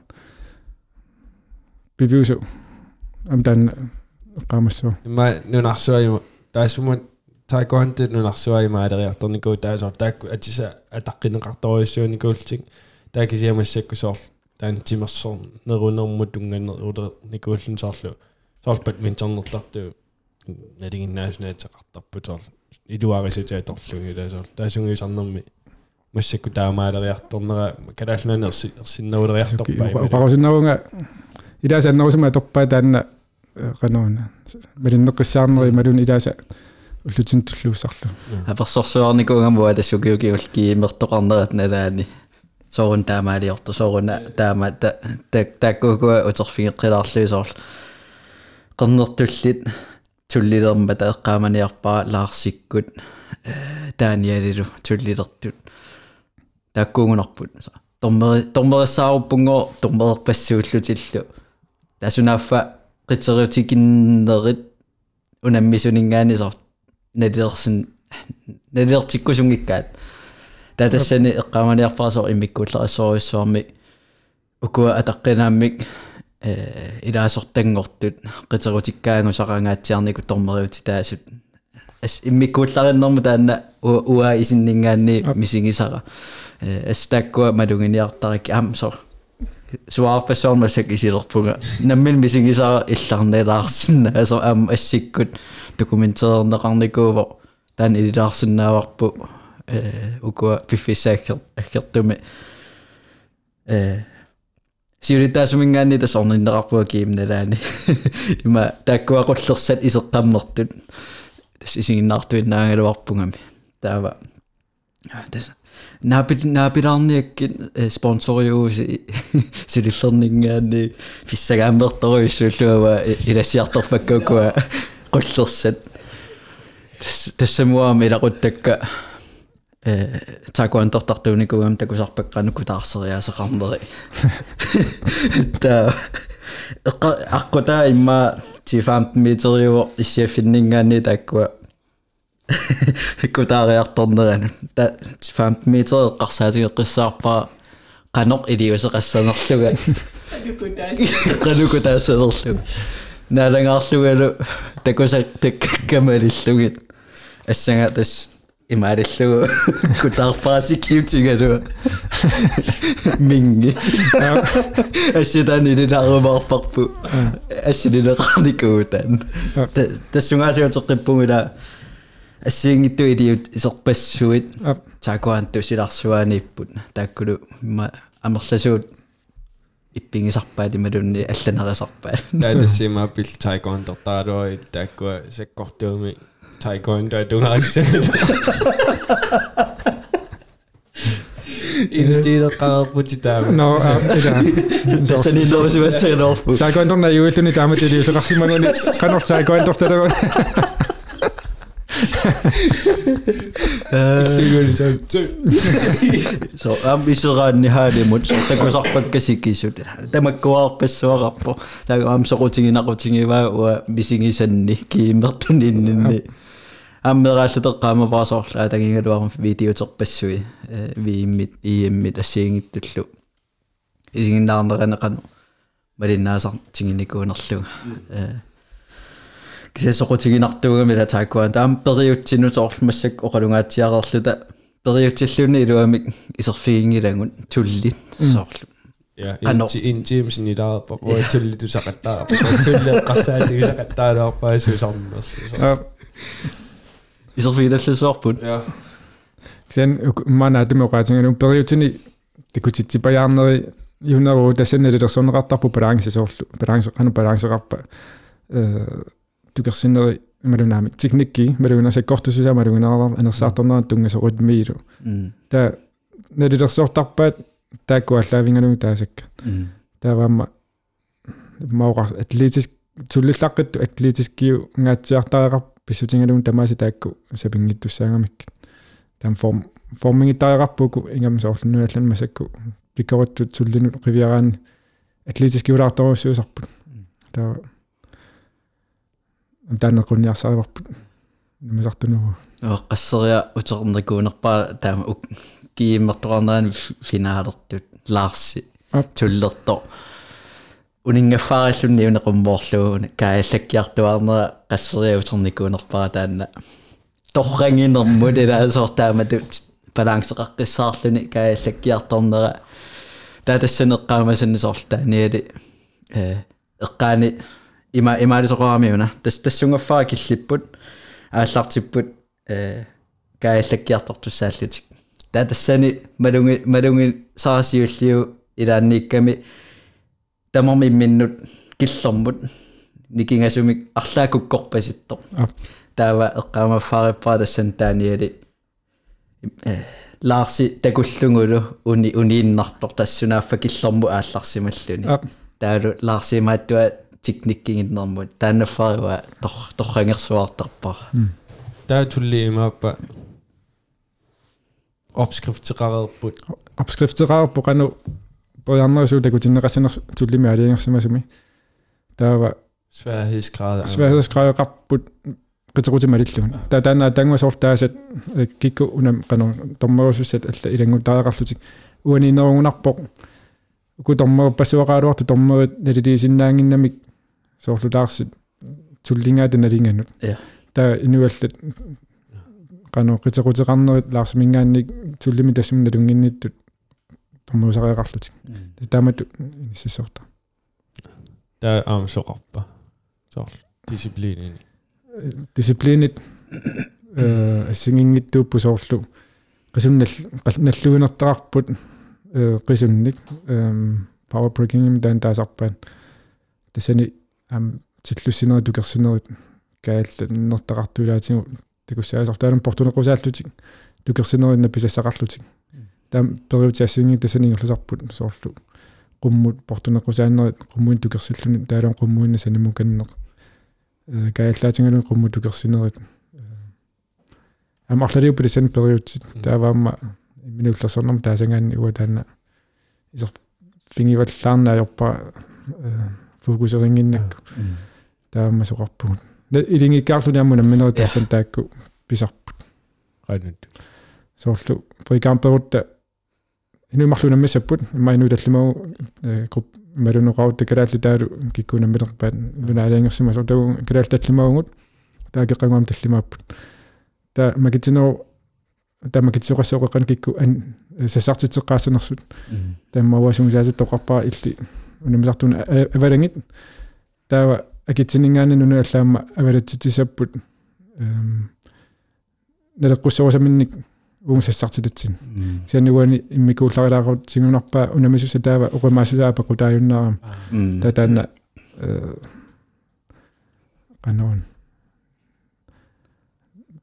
пивиусу ам таанна qaamassuu mä nyt arsui tässä mun taekwondo nyt arsui mä edellä että niin kuin tässä on tämä että se atakin kartoisi niin kuin sing tämä kisi mä se kun se on tämän timerson nerunner mutungan oder niin kuin sen sallu sal badminton tartu nädin national se kartappu sal iduarisi se torlungi tässä on tässä on sannommi mä se kun tämä mä edellä että on kädessä sinne uudella jättoppäin oqarusinnaruunga ilaasa annerusuma torpaa taanna qanuuna малиннеққиссаарнери малун илааса уллутин туллууссарлу аперсорсуарникунгамуа тассукиукиул киимертоқарнерат налаани соорун таамаалиорто сооруна таама та таккуугуа утерфигеққилаарлуи соорл qernertullit tullilерма таэққааманиарпаа лаарсиккут тааниалилу туллилертут таккуугунарпут тормери тормериссааруппунгоо тормерерпассууллутиллу тасунааффа қитериутикиннерит унаммисунингаани сор налилерсин налилертиккусунгиккаат татассани эққаманиарпаасоо иммиккууллерассоориуссуарми укуа атаққинааммик э илаасортангортут қитерутиккаангусақангаатсиарнику тормериути таасут. Ас иммиккууллариннэрму таанна уа исиннингаанни мисигисара э ас таккуа малугиниартарик амсо суаарпассоормасак исилерпуга наммин мисигисара илларнелаарсинна асо ам ассиккут документеернеқарникууво таан илилаарсинааварпу э укуа пиффисааккер аккертуми э сиуритаасумингаанни тасорниннеқарпуа киимналаани има таккуақуллерсат исеққаммертут тас исигиннаартуиннаагалуарпугами таава тас наапит наапилаарниаккит спонсориууси сулиффернингаани фиссагааммерторуиссууллуава илассиарторфаккукуа qullersat тассамуаами илақуттакка э такуантортартууникугам такусарпаккануку таарсериаасеқарнери та эққа аққута имма 10-15 метериуор иссиаффиннингаани тааккуа кутаариарторнерану та 15 метр эққарсаатигеққиссаарпаа qanoq илиусеқассанерлуга qanukutaassанерлуга наалагаарлугалу такуса таккамалиллугит ассага тас имаариллугу кутаарпааси киутигалуа минги. Асситани линаарумаарпарпу ассилинеқарникуутаан тассунгаасиутеққиппугила ассиингитту илиут исерпассуит таакуаанту силарсуааниппут тааккулу имма амерласуут. Иппингисарпаати малунни алланерисарпаа таатассима пил тайкондер таалуи тааккуа саккортууми тайкондо дунааксаа институт qararputi taama no ila тассани норсимассагнорпу taekwondo юулуни таамат илиусеқарсимануни канор taekwondo талаа сигули таа so am iseraanni haalimut takусарпаккасиккисут тамаккуаарпассуарарпо таа am soqutiginaqutigiva уа мисигисанни кииммертуни иннинни аммерааллутеққаама парасоорлаа тагингалуарум видеотерпассуи вииммит ииммит ассиингиттуллу исигиннаарнеранеқану малиннаасар тигиникуунерлуга э кисасоқутигинартугами ла тааккуан таам периутсинут оорлмассак оқалунгаатсиарерлута периутсиллуни илуамик исерфигингилагун туллит соорлу ja Ano. inti intiimsin ilaapo oi tullitu saqattaa tulli qasaati saqattaalaarpaa suusarners исерфигилалласуарпут ja sen mana tumo qaatinganu periutini tikutitsipajaarneri юнеру тассанали лерсонеқартарпу баланси соорлу баланси қану балансеқарпа э тукерсинери малунаами техникки малуна саккортусуса малугинаарар анерсаарторнера тунгасорутмиилу та налилерсоортарпаат тааккуаллаавингалугу таасакка тааваама маура атлетис туллиллаққитту атлетискиу ngaатсиартареқар писсутингалугу тамааси таакку сапингиттуссаагамикки там форм формингиттареқарпуку ингам соорлунуаллан масакку пиккорутту туллину қивиараани атлетискиулаарторуссуусарпут таа амтаанеқунниарсариварпут намасартунугу qasseriа утернеркуунерпаа таама ук кииммертуарнерани финаалертут лаарси Ап. туллерто унингаффаариллунни унеқуммоорлугуна кааллаккиартуарнера qasseriа утерникуунерпаа таанна торрангинермут илаасоортаамату балансеқаққиссаарлуни кааллаккиарторнера. Таатассанеққаамасанни соорлтааниали э эққаани има имаалисоқарамиуна тас тассунгаффаа киллиппут ааллартиппут э кааллаккиартортуссааллутик. Таатассани малунги малунги саасиуллиу илаанниикками тамарми миннут киллэрмут никингасумик арлаакуккорпаситто Ап. таава эққаамаффаариппаа тассан тааниали э лаарси такуллугулу уни унииннартор тассунааффа киллэрму аалларсималлуни Ап. таалу лаарсимааттуа тикниккингиннэрмут тааннаффаруа тор торрангерсуартарпара таа tulli имааппа opskrifteqarerput опскрифтераарпу кану поярнерсуу такутиннеқассанер туллими алиангерсимасуми таава sværhedsgrad свяхэскрайоқарпут qiterutimalillun ta taana tangmasortaasat kikku unam qanu tormerusussat alla ilangutaaqarlutik uaninerungunarpoq uku tormeru passuaqaaluartu tormerit naliliisinnaanginnamik soorlulaarsit tullingaata nalinganut Ja. ta inuallat qanu qiterutiqarnerit laarsimingaannik tullimi tassum nalunginnittut tormerusariaqarlutik taamattu inississorta tаа аамсоқарпа соор дисциплинини дисциплинит э ассигингиттууппу соорлу qisunnall наллуинертарпут э qisuන්ник эм power breaking им дан таасарпаат тассани ам тиллуссинери тукерсинерит каалла нертақартулаатигу такуссаасартаалум портунеқусааллутик tukерсинеринна писассақарлутик таам периутиассинги тасанингерлусарпут соорлу qumмут портунеқусааннери qummuin tukерсиллуни таалам qummuinna санимуканнеқ э гааллаатингалуни qummu tukерсинерит амарлалиу пилисан периутит тааваама минуллерсорнам таасангаанни уа таана исер фингиваллаарнаajorpa фокусерингиннакку таама соқарпугут илингиккаарлуни аммуна минери тассан таакку писарпут qanut соорлу прикамперутта инумарлунаммисаппут имаину таллимагу груп малунеқарут калаалли таалу киккунаммилерпаат лунаалиангерсима сотагу калаал таллимагугут таакеқангуам таллимааппут та макитинеру та макитсоқассоқеқан кикку ан сассартитеққаассанерсут тааммауасунгсаасут тоқарпаа илли унамисартуна авалангит таава акитсинингаана нунааллаама авалатситисаппут эм налеққуссорусаминник уумсассартилатсин сианнуани иммикуулларилаарут сигунарпаа унамисуса таава оқимаасусаа пекутааюннаарам татаана э канон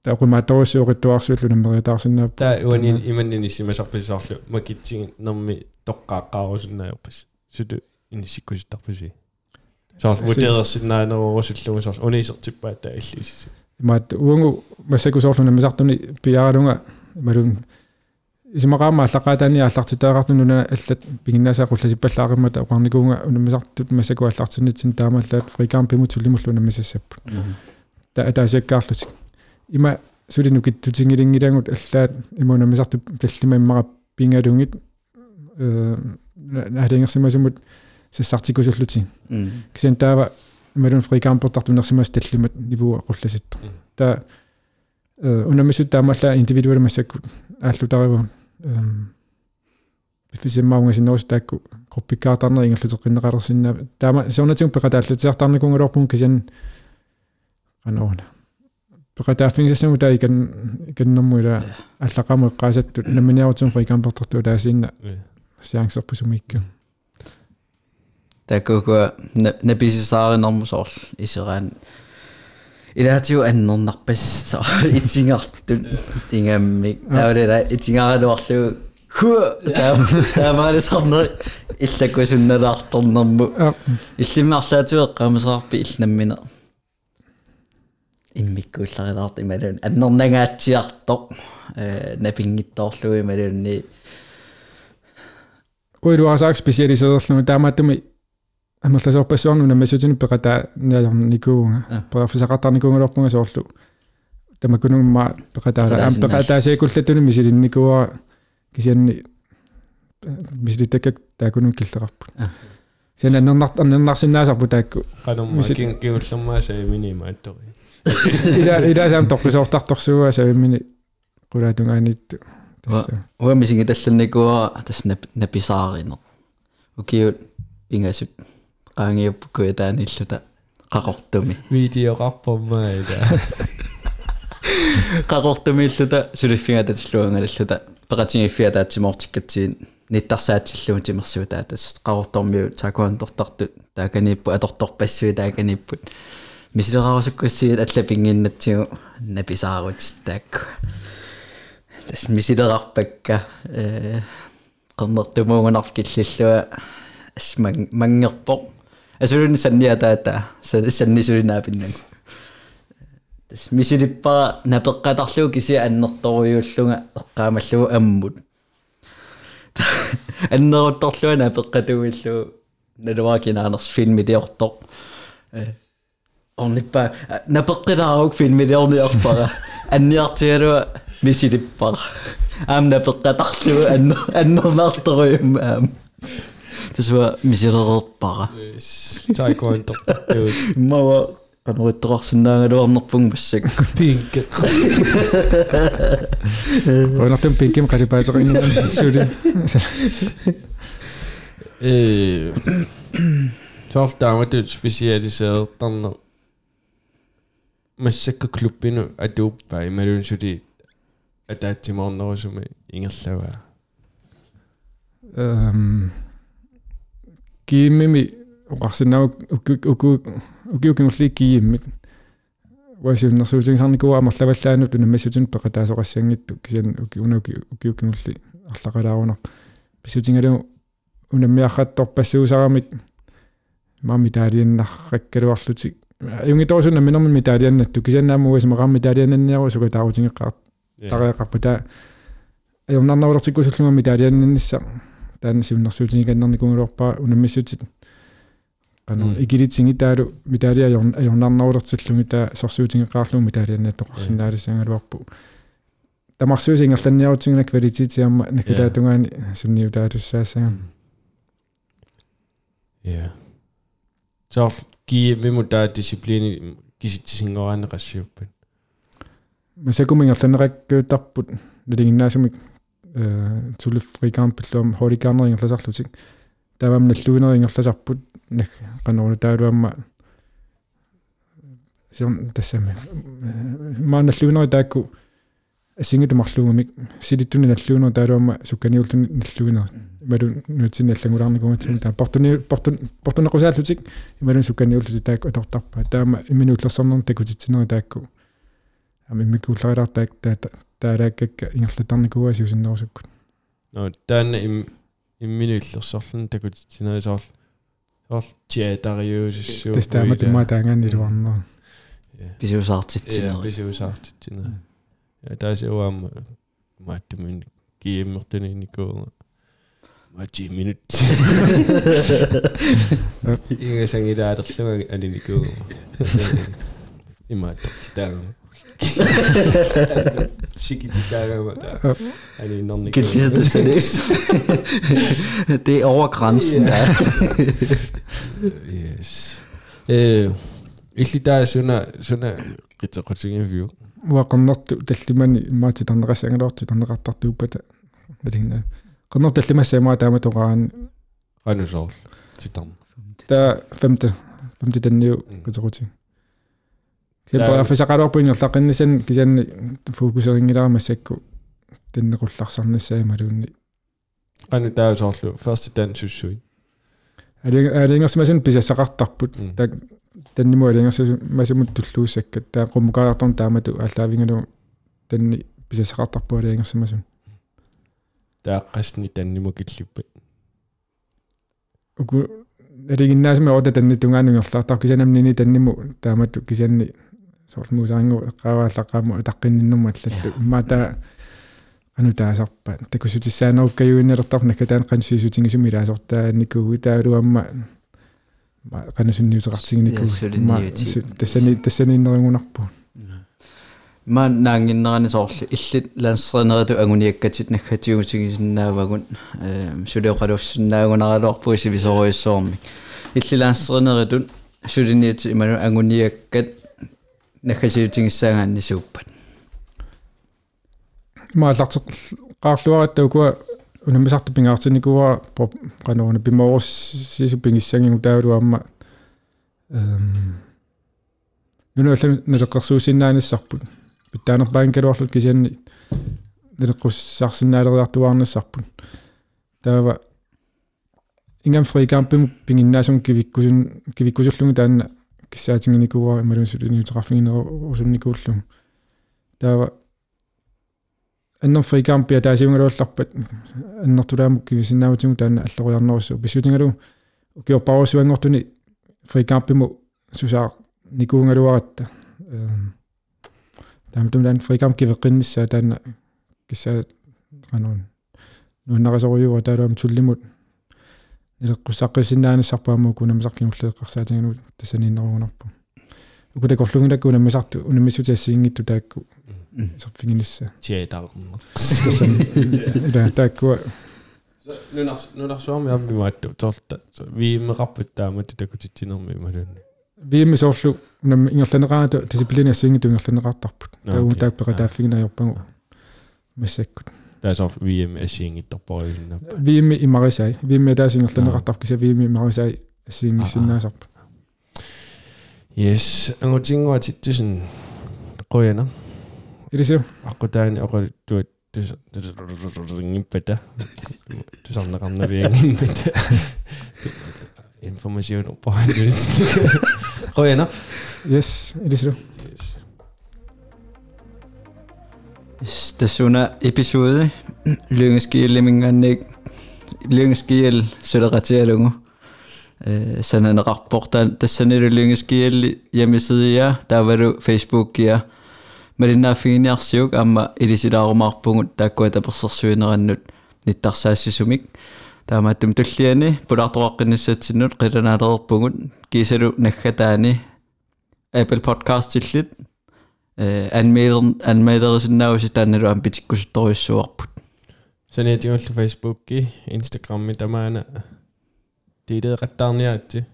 та оқимаатторусиоқиттуарсууллу наммериатаарсинаап та уани иманнини симасарписаарлу макитсигин нерми тоққааққаарусуннаajorpas суту инисиккуситтарпаси саар мутерерсиннаанерусуллугу саар унисертиппаат таа иллисси имаат уангу массакусоорлуна мисартуни пиаралунга малун исмақаама аллақаатаани аллартитаагаартунуна аллат пигиннаасаақулласиппаллаариммата оқарникуунга унамисартут массаку аллартиннитсин таамааллаат фрикаам пимутуллимуллуна миссассаппут та атаасиаккаарлутик има сулину киттутингилингилангут аллаат имунамисарту таллима иммара пингалунгит э наалингерсимасумут сассартикусуллути. Кисен таава малун фрикаампортартунерсимас таллимат нивуа qullasittu та э унамисут таамалла индивидуал массакку ааллутариву эм бифисиммаунга синнерус таакку группикаатарнер ингерлутеққиннеқалерсинна таама сорнатиун пеқатааллутиартарникунгулорпун кисен канаона пеқатааффингсассаму таа икан иканнэрмуила аллақаму эққаасаттут наминиарутун фрикаампортарту таасиинна сиангсерпусумикку такуга написисааринэрмусоорл исераан илаатиу аннернарпас со итсингартут ингаммик таулера итсингаалуарлу ху таамаалисарнер иллаккусунналаарторнэрму иллиммарлаатиу эққамасаарпи иллнаммина иммиккуулларилаарт ималун аннернагаатсиартоқ э напингиттоорлуи ималунни уилуарсаак специалисеерлуну таамааттуми амерласоорпассуарну намасутини пеката ниарникуунга профессақартарникуунгалорпунга соорлу тамакунумма пекатаала ам пекатаасиакуллатуни мисилинникуа кисианни мисилитакак таакунун киллеқарпут сиан аннернарт аннернарсинаасарпу таакку qanumma kiungullermaa saimiнима аттори ида ида сам тоққисоортарторсуа савиммини qulaatungaaниiтту тасса уамисинги талланникуа тас написааринер укиут ингасут qaangiuppuku taanilluta qaqortumi видеоqarpormaa ила qaqortumiilluta suliffinga tatilluangalalluta peqatingiffiga taatsimortikkatsigin nittarsaatsilluu timersuu taatas qaqortormiu takuan tortartut taakaniippu atortorpassui taakaniipput мисилерарусуккуссигит аллапингиннатсигу написаарут таакку тас мисилерарпакка э qernертумууганарф киллиллуа ассман мангерпоқ асулуни санниатаата саннисулинаапиннагу тас мисилиппара напеққатарлуу киси аннерторуйуллунга эққаамаллугу аммут аннерутторлуа напеққатуиллуу налуакинаанерс филмилиортоқ э орниппа напеққилаарук филмилиорниорпара анниартигалуа мисилиппара аам напеққатарлуу аннер аннернаарторуйум аам тасва мисилерерпара taikoin tortartuut мава кануиттоқарсинаагалуарнерпун массак pink Qonartum pinkim qalipaateqinga (laughs) suuli øh Toltaamatud spesialiseertarner массакка клуббину атууппа ималун сути атаатсиморнерусуми ингерлава эм Кимми оqarsinnaavuk ukku ukku ukkiukingulli kiimmik уасиуннэрсуутингсарникуа амерлаваллаанут унаммассутин пекатаасоқассангитту кисиан уки унауки укиукингулли арлақалаарунар писутингалу унаммиархатторпассуусарамик маами таалианнарраккалуарлутик юнгиторсуна минермин митаалианнатту кисианнаамугас меқарми таалианнанниару сукатаарутингеққар тариақарпа таа аюмнарнавалертиккусуллунгами таалианнаннисса таана симнэрсуутингиканнарникунгулуарпаа унаммиссутит qanu ikilitsingi taalu mitaali ajorn ajornarnaulерtillungi taa sorsuutigeqqaarlugu mitaalianna toqarsinnaalissangaluarpu tamarsuusingerlanniarutiнгна квалититиамма наккалаатунгаани сунниутаатуссаассага ja så gi memo der disciplin киситсингораанеқассиуппат масакумингерланеқаккуутарпут налигиннаасумик э тулиф фрикампиллуам холикаарнерингерласарлутик тавам наллуинерингерласарпут нак канорну таалуамма сион тассами маналлуинери таакку асингитумарлуугамик силиттуни наллуинер таалуамма сукканиуллуни наллуинери ималу нутсини аллагулаарникунгатсими таа портуни портун портунеқусааллутик ималу сукканиуллути таакку атортарпа таама имминууллерсарнерни такутитсинери таакку ами миккуулларилартаак таа таалааккакка ингерлатарникуа сиусиннерусуккут но таана им имминууллерсарлун такутитсинери соор соор театариуусиссуу тестаама тума таангааннилуарнера писуусаартитсинери писуусаартитсинери я таасиуаама мааттумин кииммертуни никуунга мачи минут инга сангилаалерлуга алиникуунга имааттартитаама Sikititaro. (laughs) Alleen dan ik. Kijk, dat is het. Det er yes. Øh, ikke der zo'n sådan interview. Hvor kom Dat til man meget til andre sanger der til andre der du dat det. Det er kom Vijfde. Vijfde. den. Фисақалуарпуингерлаққиннисан кисанни фокусерингиларамассакку таннеқулларсарнассаама Qanu taasorlu første dans sussui. алингерсмасун писассақартарпут Mm. так танниму алингерсмасумут туллууссаккат таа қуммукаартарн таамату ааллаавингалу танни писассақартарпу алингерсмасун Taaqqasni tannimu killippa. уку алигиннаасми ота танни тунгаанунгерлаартар кисанамнини танниму таамату кисанни соорлмуусарингу эққавааллаққааму атаққиннэрму аллаллу иммата ану таасарпа такусутиссаанеруккаюиннелертар накатаан қансиисутингисуми илаасортаа никугу таалуамма Яссулинниути. тассани тассанииннерингунарпу ма наангиннерани соорлу иллит лансеринериту агуниаккатит наггатиусигисиннаавагун э сулеоқалуссиннаагунаралуарпу сивисоруйссоорми илли лансеринеритут сулинниути иману агуниаккат наггатиутингиссаагаанни сууппат мааллартеқ qaarluarattaukuа унамисарту пингаартиникуа qanoorna пимоорсису пингиссангингу таалуамма эм нуналлан налеққерсуусиннааниссарпут питтаанерпаан калуарлут кисианни налеққуссаарсиннаалериартуаарнассарпут таава ингам фрикампим пингиннаасум кивиккусун кивиккусуллугу таанна киссаатингиникуа ималусулиниутеқарфигинеру усунникууллу таава аннер фрикампиа таасиунгалуалларпат аннертулааму кивисиннаавутигу таана аллориарнерусу писсутингалу укиорпаруссуангортуни фрикампиму сусаа никуунгалуаратта эм таамтум таан фрикамп кивеққинниссаа таана кисса канун нууннарисоруйуа таалуам туллимут нилеққуссаққисиннааниссарпааму кунамисақкингуллеққарсаатингалу тассанииннеругунарпу укулакорлунгилакку унаммисарту унаммиссутиассиингитту таакку сарфигинисса Teatarn. ила тааккуа Nunars nunarsuarmi ammi maattu torta. Viimerarput taamatu takutittinermi malunni. виими соорлу унам ингерланераата дисциплини ассиингиту ингерланераартарпут Ah, таа okay. тааппека тааффигинаажорпагу массаккут Taasor VM asiingittorporiusinnappa. виими имарисай виими таас ингерланераартар киса виими имарисай ассиингиссиннаасарпа Yes, Stationer episode. Lyngske Lemminganek Lyngske Søderratierlunge øh, sende en rapport der sender du lyngeskil hjemmeside ja. Der var du Facebook ja. Men den er fin jeg ser jo amma i det sidder om arpunkt der går der på søgner andet lidt der sig sumik der er meget dumt lige på der tror jeg så til nu redan er der punkt giver du nægge Apple Podcast til lidt анмейлер анмейлерисиннаавис таанналу ам питиккусутторюссуарпут саниатигуллу фейсбукки инстаграмми тамаана тилеэқаттаарниаатси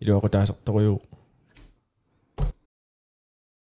илуақутаасерторюу